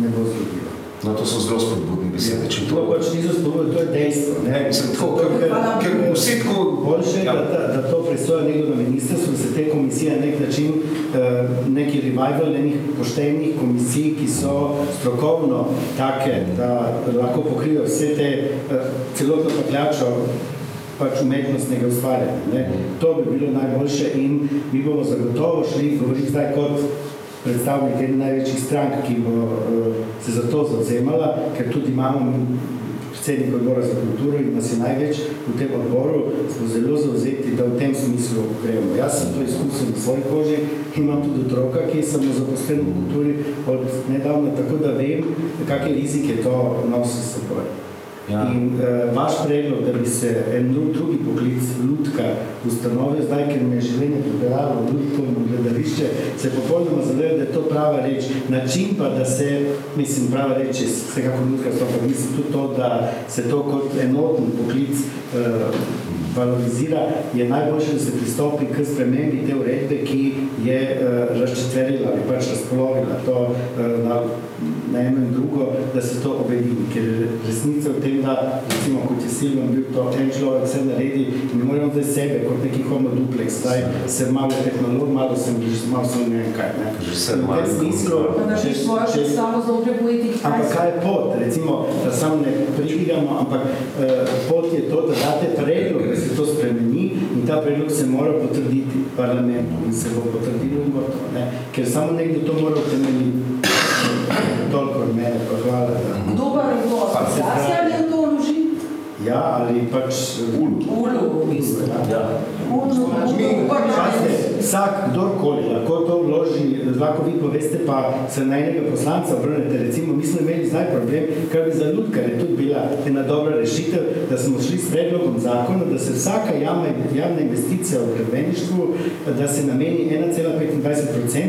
ne bo zgodilo. No, to so zelo spodbudne besede. Če to pač niso spodbudne, to je dejstvo. Ne, mislim, tako, ker, ker vsi tako... Boljše, ja. da, da to presoja nekdo na ministrstvu, da se te komisije na nek način, eh, neki revival enih poštenih komisij, ki so strokovno take, da lahko pokrijo vse te eh, celotno pakljačo pač umetnostnega ustvarjanja. Ne. To bi bilo najboljše in mi bomo zagotovo šli, govorim zdaj kot predstavnik ene največjih strank, ki bo uh, se za to zauzemala, ker tudi imamo predsednik odbora za kulturo in nas je največ v tem odboru, smo zelo zauzeti, da v tem smislu gremo. Jaz sem to izkusil na svoji koži, imam tudi otroka, ki je samo zaposlen v kulturi od nedavno, tako da vem, kakšne rizike to nosi s seboj. Ja. In uh, vaš predlog, da bi se en drugi poklic lutka ustanovil, zdaj, ker me je življenje pripeljalo v lutko in gledališče, se popolnoma zavedajo, da je to prava reč. Način pa, da se, mislim, prava reč je vsekako lutka, pa mislim tudi to, da se to kot enoten poklic uh, valorizira, je najboljše, da se pristopi k spremembi te uredbe, ki je uh, razčetverila ali pač razpolovila to uh, na, na eno in drugo, da se to obedini. Ker resnica v tem, da recimo kot je Silvan bil to en človek vse naredi in ne moremo zdaj sebe kot neki homo duplex, zdaj sem malo tehnolog, malo sem malo sem ne vem kaj. Ne. Že sem malo smislu, še svojo predstavo znotraj politiki. Ampak kaj je pot? Recimo, da samo ne pridigamo, ampak uh, pot je to, da date predlog, da se to spremeni in ta predlog se mora potrditi v parlamentu in se bo potrdilo in gotovo. Ne? Ker samo nekdo to mora utemeljiti. Toliko od mene, pa hvala. Da. Kdo pa je to? Asociacija ali to vloži? Ja, ali pač ulu. Ulu, v bistvu. Ja. Ulu, Mi, ulu, pazite, vsak, kdorkoli, lahko to vloži, lahko vi poveste, pa se na enega poslanca obrnete. Recimo, mi smo imeli zdaj problem, kar bi za ljudkar je tudi bila ena dobra rešitev, da smo šli s predlogom zakona, da se vsaka javna, javna investicija v gradbeništvu, da se nameni 1,25%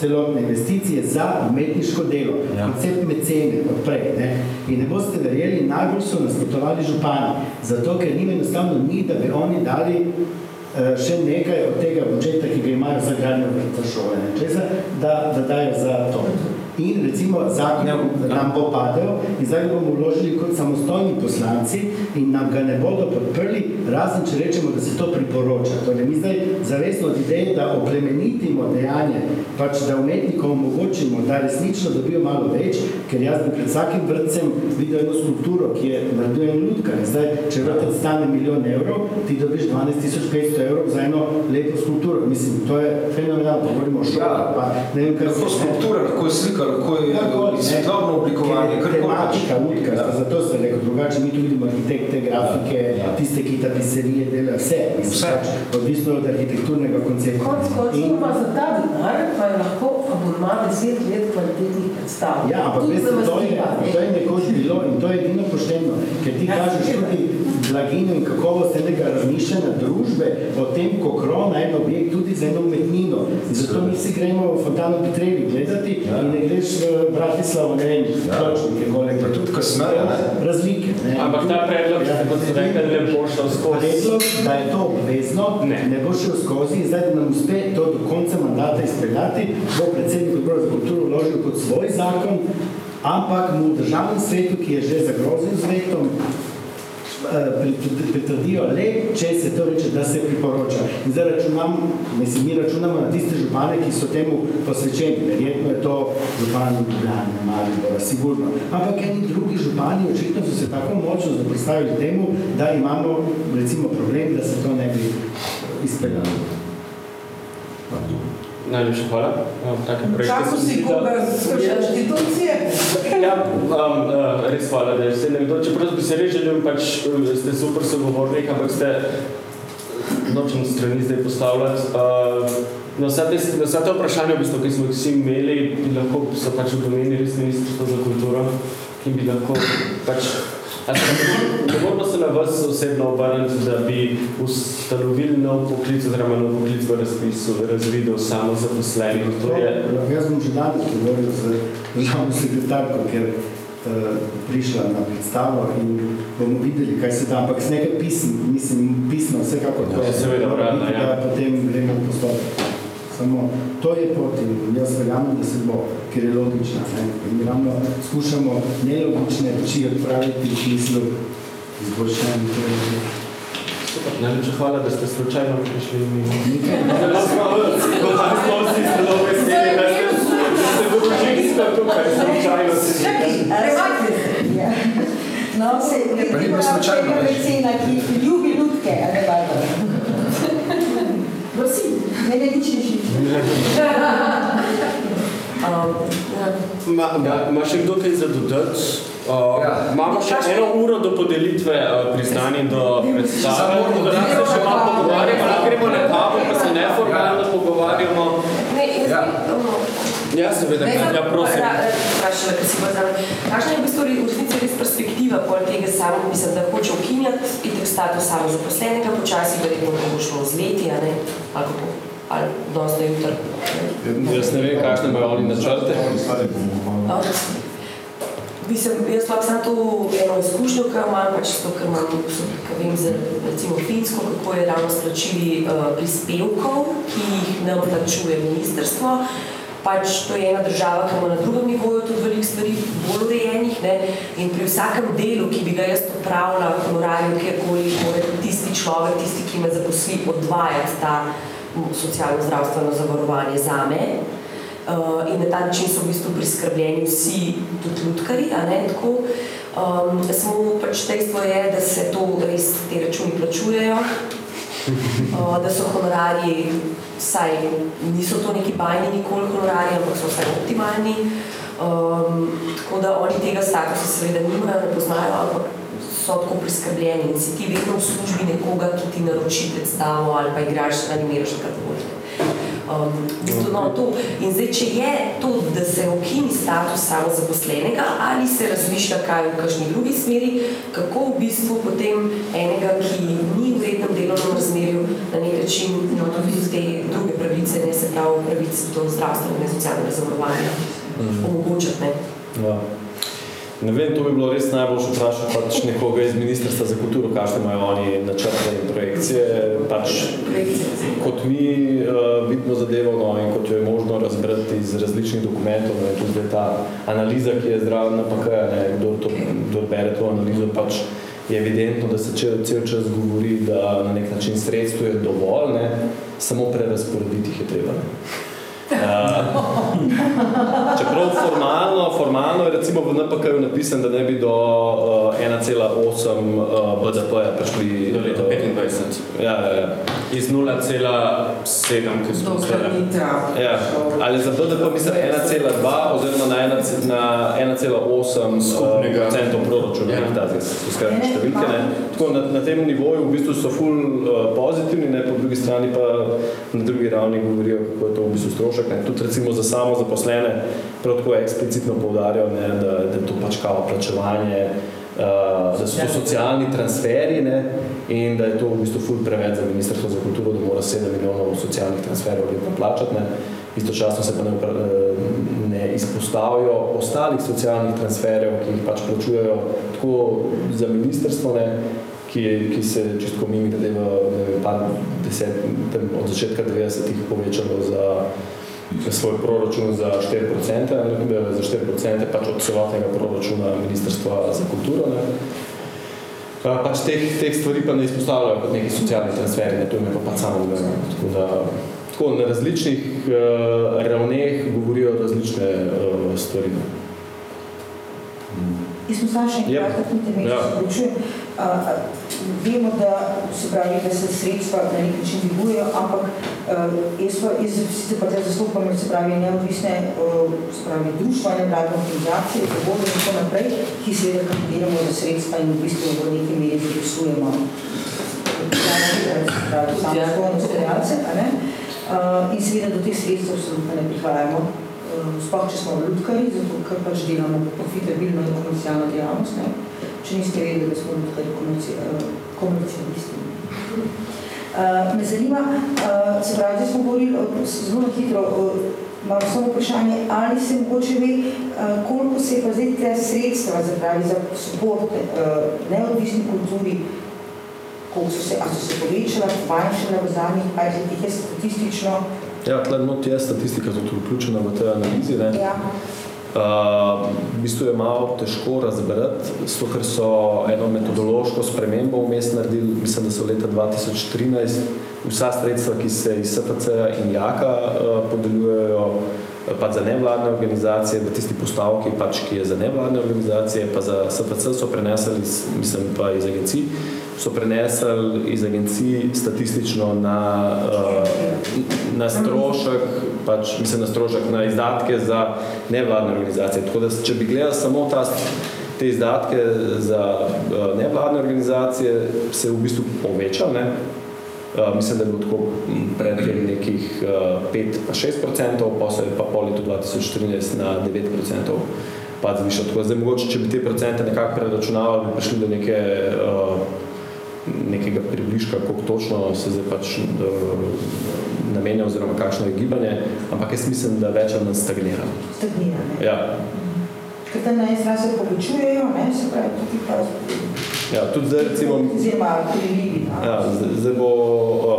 celotne investicije za umetniško delo. Ja. Koncept mecene odprej. Ne? In ne boste verjeli, najbolj so nasprotovali župani, zato ker njim enostavno ni, da bi oni dali še nekaj od tega budžeta, ki ga imajo za gradnjo vrtca šole, nečesa, da, da dajo za to. In recimo zakon nam bo padel in zdaj ga bomo vložili kot samostojni poslanci in nam ga ne bodo podprli, razen če rečemo, da se to priporoča. Torej, mi zdaj zavestno od ideje, da oplemenitimo dejanje, pač da umetnikom omogočimo, da resnično dobijo malo več, ker jaz bi pred vsakim vrtcem videl eno skulpturo, ki je naredil en ljudka. In zdaj, če vrtec stane milijon evrov, ti dobiš 12.500 evrov za eno lepo skulpturo. Mislim, to je fenomenalno, govorimo o šolah, pa ne vem, kar Lahko skulptura, lahko slika, lahko je svetlobno oblikovanje, kar tematika, utka, zato se rekel, drugače mi tu vidimo arhitekte, grafike, tiste, ki tapiserije delajo, vse, vse. Pač, odvisno od arhitekturnega koncepta. Konc koncev pa za ta denar pa je lahko abonma 10 let kvalitetnih predstav. Ja, ampak Tudi veste, to je, to je nekoč bilo in to je edino pošteno, ker ti kažeš tudi blaginjo in kakovost enega razmišljanja družbe o tem, ko krona en objekt tudi za eno umetnino. In zato mi vsi gremo v Fontano Petrevi gledati in ne greš v Bratislavo, ne vem, pločnike, gole. Pa tudi kasneje, ne? Razlike. Ne? Ampak ta predlog, kot ste rekli, ne bo šel skozi. Predlog, da je to obvezno, ne, ne bo šel skozi in zdaj, da nam uspe to do konca mandata izpeljati, bo predsednik odbora za kulturo vložil kot svoj zakon, ampak mu v državnem svetu, ki je že zagrozil z vetom, pritrdijo le, če se to reče, da se priporoča. In zdaj računam, mislim, mi računamo na tiste župane, ki so temu posvečeni. Verjetno je to župan Ljubljane, Maribora, sigurno. Ampak eni drugi župani očitno so se tako močno zapostavili temu, da imamo recimo problem, da se to ne bi izpeljalo. Najlepša hvala. Se mi si da- koga z inštitucije. Ja, um, uh, res hvala, da ste nekdo, čeprav bi se res želel, pač uh, ste super sogovornik, ampak ste nočem strani zdaj postavljati. Uh, na vsa te, na vsa te vprašanja, v bistvu, ki smo jih vsi imeli, bi lahko so pač v domeni res ministrstvo za kulturo, ki bi lahko pač Ne moramo se na vas osebno obrniti, da bi ustanovili nov poklic oziroma nov poklic v razpisu razvidel samo zaposlenih. To je, Jaz bom že danes govoril z državno sekretarko, ker uh, prišla na predstavo in bomo videli, kaj se da, ampak z nekaj pism, mislim, pismo vsekako to Ja, seveda, uradno, biti, ja. da potem gremo v postopek. Samo to je pot in jaz verjamem, da se bo, ker je logična. Ne? In mi ravno skušamo nelogične reči odpraviti v smislu izboljšanja. Super, najlepša hvala, da ste slučajno prišli mimo. Zelo smo, vsi zelo veseli, da ste, da ste družinsko tukaj, slučajno si Ja. No, se Pa ni bilo slučajno, tega veš. mecena, ki ljubi ljudke, a ne Barbara. Prosim. Ne, ne, nič ne šiš. Um, ja. Ma, ma, ma še kdo kaj za dodati? Uh, ja. Imamo še eno uro do podelitve uh, priznanj do predstave, tako da se še malo pogovarjamo, lahko gremo na kavo, pa se neformalno ja. pogovarjamo. Ne, ja. Bi, ja, seveda, ja, prosim. Vprašala, ker si bolj Kakšna je v bistvu v resnici res perspektiva pol tega samo, mislim, da hoče ukinjati itek status samo zaposlenega, počasi verjetno ne bo šlo z leti, a ne? Ali kako? Ali dosti jutr? Jaz ne vem, kakšne imajo oni načrte. Mislim, jaz lahko samo to eno izkušnjo, ki imam, pač to, kar imam, kar vem za recimo Finsko, kako je ravno splačili uh, prispevkov, ki jih ne plačuje ministrstvo. Pač to je ena država, ki ima na drugem nivoju tudi veliko stvari bolj urejenih ne? in pri vsakem delu, ki bi ga jaz opravila, honorarju, kjerkoli, mora tisti človek, tisti, ki me zaposli, odvajati ta socialno-zdravstveno zavarovanje zame. Uh, in na ta način so v bistvu priskrbljeni vsi, tudi ljudkari. Um, samo pač dejstvo je, da se to res te računi plačujejo, uh, da so honorarji, vsaj niso to neki bajni, nikoli honorarji, ampak so vsaj optimalni. Um, tako da oni tega statusa seveda nimajo, ne poznajo, ampak so tako priskrbljeni in si ti vedno v službi nekoga, ki ti naroči predstavo ali pa igraš, animiraš kar koli. Um, no, to. In zdaj, če je to, da se ukini status samozaposlenega ali se razmišlja kaj v kakšni drugi smeri, kako v bistvu potem enega, ki ni v rednem delovnem razmerju, na nek način no, tudi te druge pravice, ne se pravi pravice do zdravstvenega in socialnega zavarovanja, mm. omogočati. Ne? Ja. Ne vem, to bi bilo res najboljše vprašati pač nekoga iz Ministrstva za kulturo, kakšne imajo oni načrte in projekcije. Pač, kot mi uh, vidimo zadevo no, in kot jo je možno razbrati iz različnih dokumentov, ne, tudi ta analiza, ki je zdrava na PK, kdo, to, kdo bere to analizo, pač je evidentno, da se cel, cel čas govori, da na nek način sredstvo je dovolj, ne, samo prerasporediti jih je treba. Ne. Uh, čeprav formalno, formalno je recimo v NPK-ju napisan, da ne bi do uh, 1,8 uh, BDP-ja prišli do leta 25. Ja, ja, ja. Iz 0,7, ki smo zdaj. Ja. Ali za BDP mislim 1,2 oziroma na 1,8 skupnega centov proračuna. Ja. Ta, so skrajne številke. Ne. Tako na, na tem nivoju v bistvu so ful uh, pozitivni, ne, po drugi strani pa na drugi ravni govorijo, kako je to v bistvu strošno strošek. Ne. Tudi recimo za samo zaposlene, tako eksplicitno poudarjajo, ne, da, da je to pač kao plačevanje, uh, da so to socialni transferi ne, in da je to v bistvu ful preveč za Ministrstvo za kulturo, da mora 7 milijonov socialnih transferov letno plačati. Ne. Istočasno se pa ne, ne izpostavijo ostalih socialnih transferjev, ki jih pač plačujejo tako za ministrstvo, ne, ki, ki se čisto mimi, da je v par deset, od začetka 90-ih povečalo za svoj proračun za 4%, za 4% pač od celotnega proračuna Ministrstva za kulturo. Ne. Pač teh, teh stvari pa ne izpostavljajo kot neki socialni transferi, ne, to ime pa pač samo gledamo. Tako da tako na različnih uh, ravneh govorijo različne uh, stvari. Jaz sem samo še enkrat, yep. kot intervjuje, se vključujem. Vemo, da se pravi, da se sredstva na nek način dvigujejo, ampak uh, jaz, pa, jaz sicer pa te zastopam, se pravi, neodvisne uh, se pravi, društva, nevladne organizacije, zavode in tako naprej, ki seveda kandidiramo za sredstva in v bistvu v neki meri zapisujemo samostojno ustvarjalce, uh, in seveda do teh sredstev absolutno ne prihajamo sploh če smo ljudkari, zato ker pač delamo profitabilno in komercialno dejavnost, ne? Če niste vedeli, da smo ljudkari komercialisti. Uh, me zanima, uh, se pravi, da smo govorili zelo hitro, uh, imam samo vprašanje, ali se mogoče ve, koliko se je pa zdaj te sredstva, se pravi, za support uh, neodvisni kulturi, koliko so se, a so se povečala, manjšala v zadnjih 20 letih, je statistično, Ja, tle not je statistika tudi vključena v te analizi. Ne? Ja. Uh, v bistvu je malo težko razbrati, zato ker so eno metodološko spremembo vmes naredili, mislim, da so leta 2013 vsa sredstva, ki se iz SPC in JAKA uh, podeljujejo, pač za nevladne organizacije, v tisti postavki, pač, ki je za nevladne organizacije, pa za SPC so prenesli, mislim pa iz agencij, so prenesli iz agencij statistično na, uh, na strošek, pač, mislim na strošek, na izdatke za nevladne organizacije. Tako da, če bi gledali samo ta, te izdatke za uh, nevladne organizacije, se v bistvu povečal, ne? Uh, mislim, da je bilo tako pred tem nekih uh, 5-6%, pa se je pa po letu 2014 na 9% pad zvišal. Tako da zdaj mogoče, če bi te procente nekako preračunavali, bi prišli do neke uh, nekega približka, koliko točno se zdaj pač uh, namenja oziroma kakšno je gibanje, ampak jaz mislim, da več ali manj stagnira. Stagnira, ne? Ja. Ker tam na eni se povečujejo, ne, se pravi, tudi pa Ja, tudi zdaj recimo, oziroma prilivi. no. ja, zdaj, zdaj bo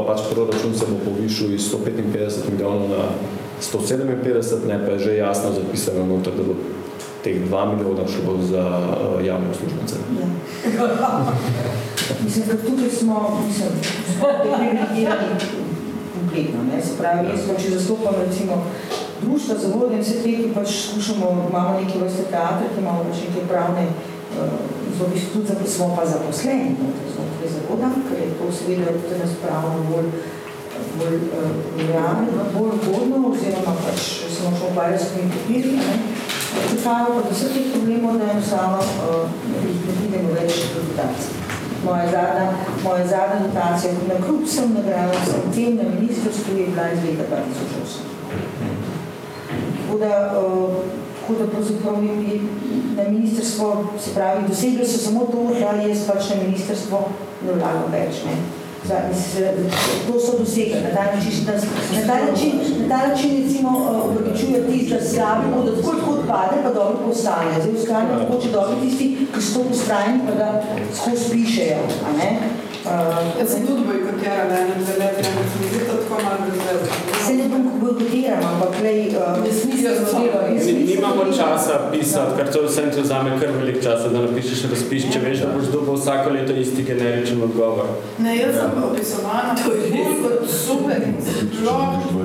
pač proračun se bo povišal iz 155 milijonov na 157, ne, pa je že jasno zapisano noter, da bo teh 2 milijona šlo za uh, javne uslužbence. Ja. Mislim, da tukaj smo, mislim, smo deprivilegirani kompletno, ne, se pravi, jaz pa, če zastopam recimo društva, zavode in vse te, ki pač skušamo, imamo neke vrste teatre, ki imamo pač neke pravne, bistvu tudi zapos- smo pa zaposleni noter znotraj zavoda, ker je to seveda tudi nas pravno bolj bolj uh, realno, bolj ugodno, oziroma pač se moramo ukvarjati s temi papirji, a ne. Čakamo pa do vseh teh problemov, da enostavno uh, ne pridemo več dotacij. Moja zadnja, moja zadnja dotacija, na kljub vsem nagradam, vsem tem na ministrstvu je bila iz leta 2008. Tako da, uh, tako da pravzaprav je na ministrstvo, se pravi, dosegli so samo to, da jaz pač na ministrstvo ne vlagam več. Ne. To so dosegli, na ta način, na ta način, na ta način recimo uh, upravičuje tisti, da slabi bodo tako tako odpade, pa dobro postane. Zdaj v skrajno tako, če dobro tisti, ki so to postrajni, pa da skozi pišejo, a ne. Uh, Jaz sem tudi bojkotirala ene dve leti, ampak se mi zdi to tako malo brezvezno. Se ne bom bojkotiram, ampak glej, uh, Ni- nisem Nimamo časa pisati, ker to vsem ti vzame kar veliko časa, da napišeš razpis, če veš, da boš dobil vsako leto isti generičen odgovor. Ne, jaz sem opisovana bolj kot super.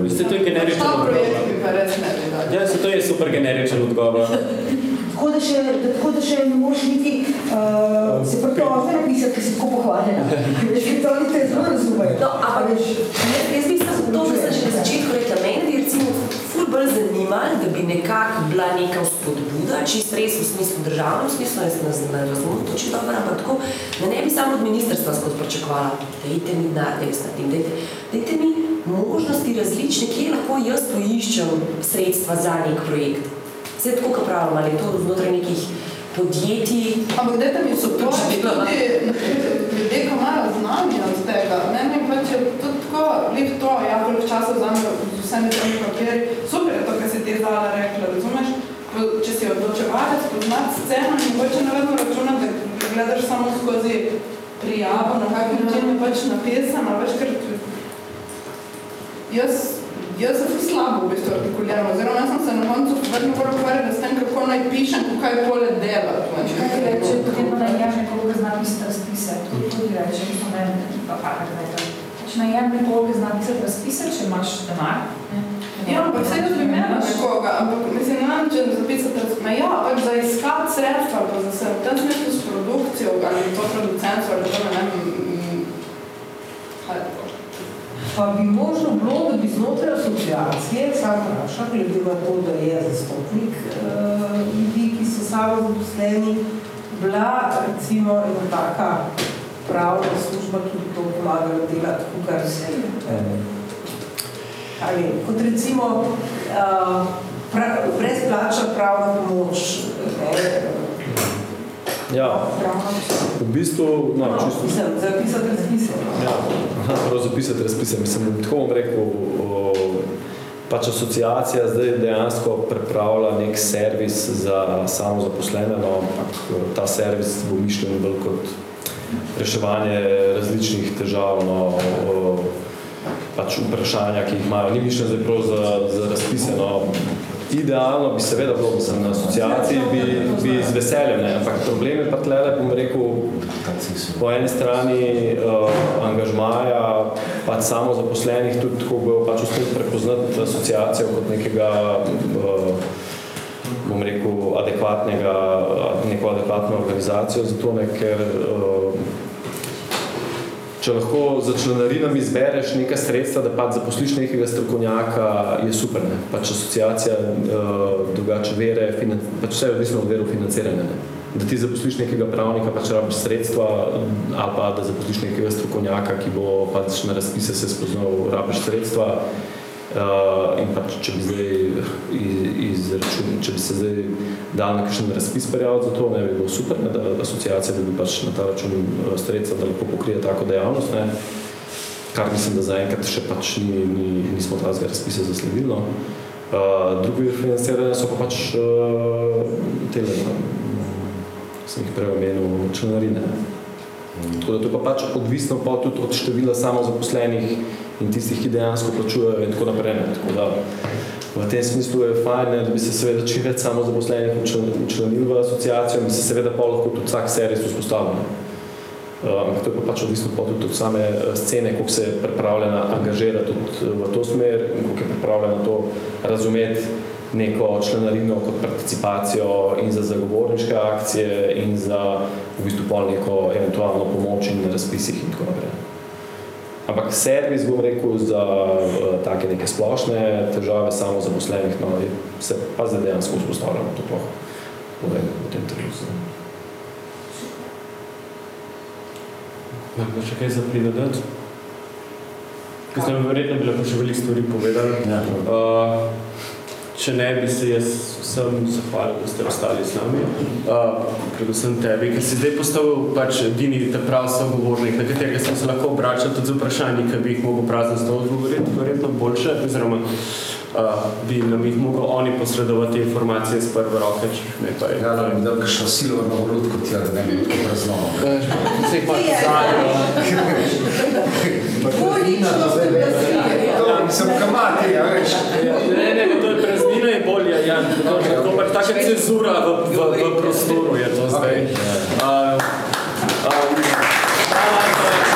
Veste, to je generičen odgovor. ne. Ja, se to je super generičen odgovor. Tako da še, tako da še ne moreš niti uh, se pritožbe napisati, ker si tako pohvaljena. Veš, ker to oni te zelo razumejo. No, ampak jaz mislim, to, kar sem že na začetku rekla, meni bi recimo ful bolj zanimalo, da bi nekako bila neka spodbuda, čist res v smislu državnem smislu, jaz ne, ne razumem to čisto dobro, ampak tako, da ne bi samo od ministrstva skozi pričakovala, dajte mi denar, da jaz naredim, dajte, dajte mi možnosti različne, kje lahko jaz poiščem sredstva za nek projekt. Vse tako, kot pravimo, ali to znotraj nekih podjetij. Ampak dajte mi so to tudi ljudje, ki imajo znanje od tega. Meni pač je tudi tako, lep to, ja, koliko časa vzame z vsemi temi papiri. Super je to, kar si ti zdala rekla, razumeš? Če si odločevalec, poznati sceno, in mogoče ne vedno računati, da gledaš samo skozi prijavo, na kak način je pač napisano, veš, ker jaz, jaz se slabo v bistvu artikuliram, oziroma jaz sem se na koncu vedno bolj ukvarjala s tem, kako naj pišem, kaj pole veš. Kaj reče, potem pa najem nekoga zna pisati razpise. To tudi reče, to ne, pa pa kaj reče. Če najem nekoga zna pisati razpise, če imaš denar. ne. Ja, ampak vse bi imela nekoga, ampak mislim, ne vem, če zapisati razpise. Ja, pač za iskati sredstva, pa za se v tem smislu s produkcijo, ali to producentstvo, ali to ne vem, kaj je to. Pa bi možno bilo, da bi znotraj asociacije, sam vprašam, glede na to, da je zastopnik uh, ljudi, ki so samo zaposleni, bila recimo ena taka pravna služba, ki bi to pomagala delati, kar se ali kot recimo uh, pra, brezplačna pravna pomoč. Ne, Ja, v bistvu, no, čisto Mislim, zapisati razpise. Ja, prav zapisati razpise. Mislim, tako bom rekel, o, pač asociacija zdaj dejansko pripravlja nek servis za samozaposlene, no, ampak ta servis bo mišljen bolj kot reševanje različnih težav, no, o, pač vprašanja, ki jih imajo. Ni mišljen zdaj prav za, za razpise, no, idealno bi seveda bilo, mislim, na asociaciji bi, bi z veseljem, ne, ampak problem je pa tlele, bom rekel, po eni strani uh, angažmaja, pač samo zaposlenih, tudi tako bi pač uspel prepoznati asociacijo kot nekega, uh, bom rekel, adekvatnega, neko adekvatno organizacijo, zato ne, ker uh, če lahko za članarinami izbereš neka sredstva, da pač zaposliš nekega strokovnjaka, je super, ne? Pač asociacija uh, drugače vere, finan, pač vse je odvisno od veru financiranja, ne? Da ti zaposliš nekega pravnika, pač rabiš sredstva, ali pa da zaposliš nekega strokovnjaka, ki bo pač na razpise se spoznal, rabiš sredstva. Uh, in pač, če bi zdaj izračun, če bi se zdaj dal na kakšen razpis prijaviti za to, ne bi bilo super, ne, da asociacija bi pač na ta račun sredstva, da lahko pokrije tako dejavnost, ne, kar mislim, da zaenkrat še pač ni, ni, nismo tazga razpisa zasledili. No. Uh, drugi vir financiranja so pa pač uh, tele, no, sem jih prej omenil, članarine. Tako da to pa pač odvisno pa tudi od števila samozaposlenih in tistih, ki dejansko plačujejo in tako naprej. Tako da v tem smislu je fajn, da bi se seveda čim več samozaposlenih učlanil v asociacijo in bi se seveda pa lahko tudi vsak servis vzpostavil. Ampak uh, to je pa pač odvisno tudi od same scene, koliko se je pripravljena angažirati tudi v to smer in koliko je pripravljena to razumeti neko članarino kot participacijo in za zagovorniške akcije in za v bistvu pol neko eventualno pomoč in razpisih in tako naprej. Ampak servis, bom rekel, za uh, take neke splošne težave samo zaposlenih, no, se pa zdaj dejansko vzpostavljamo to ploh v, tem trenutku. Lahko še kaj za pridodati? Mislim, verjetno bi lahko še veliko stvari povedali. Ja. Uh, če ne, bi se jaz vsem zahvalil, da ste ostali z nami. Uh, predvsem tebi, ker si zdaj postavil pač edini ta prav sogovornik, na katerega sem se lahko obračal tudi z vprašanji, ki bi jih mogel prazno s to odgovoriti, verjetno boljše, oziroma uh, bi nam jih mogel oni posredovati informacije iz prve roke, če ne pa je. Ja, da bi dal kakšno silo na volutko tja, da ne bi tako praznoval. Se jih pa zadnjo. To sem kamati, ja, veš. Ne, ne, to Ja, tako pač taka cenzura v, v, v prostoru je to zdaj. Uh, um, um,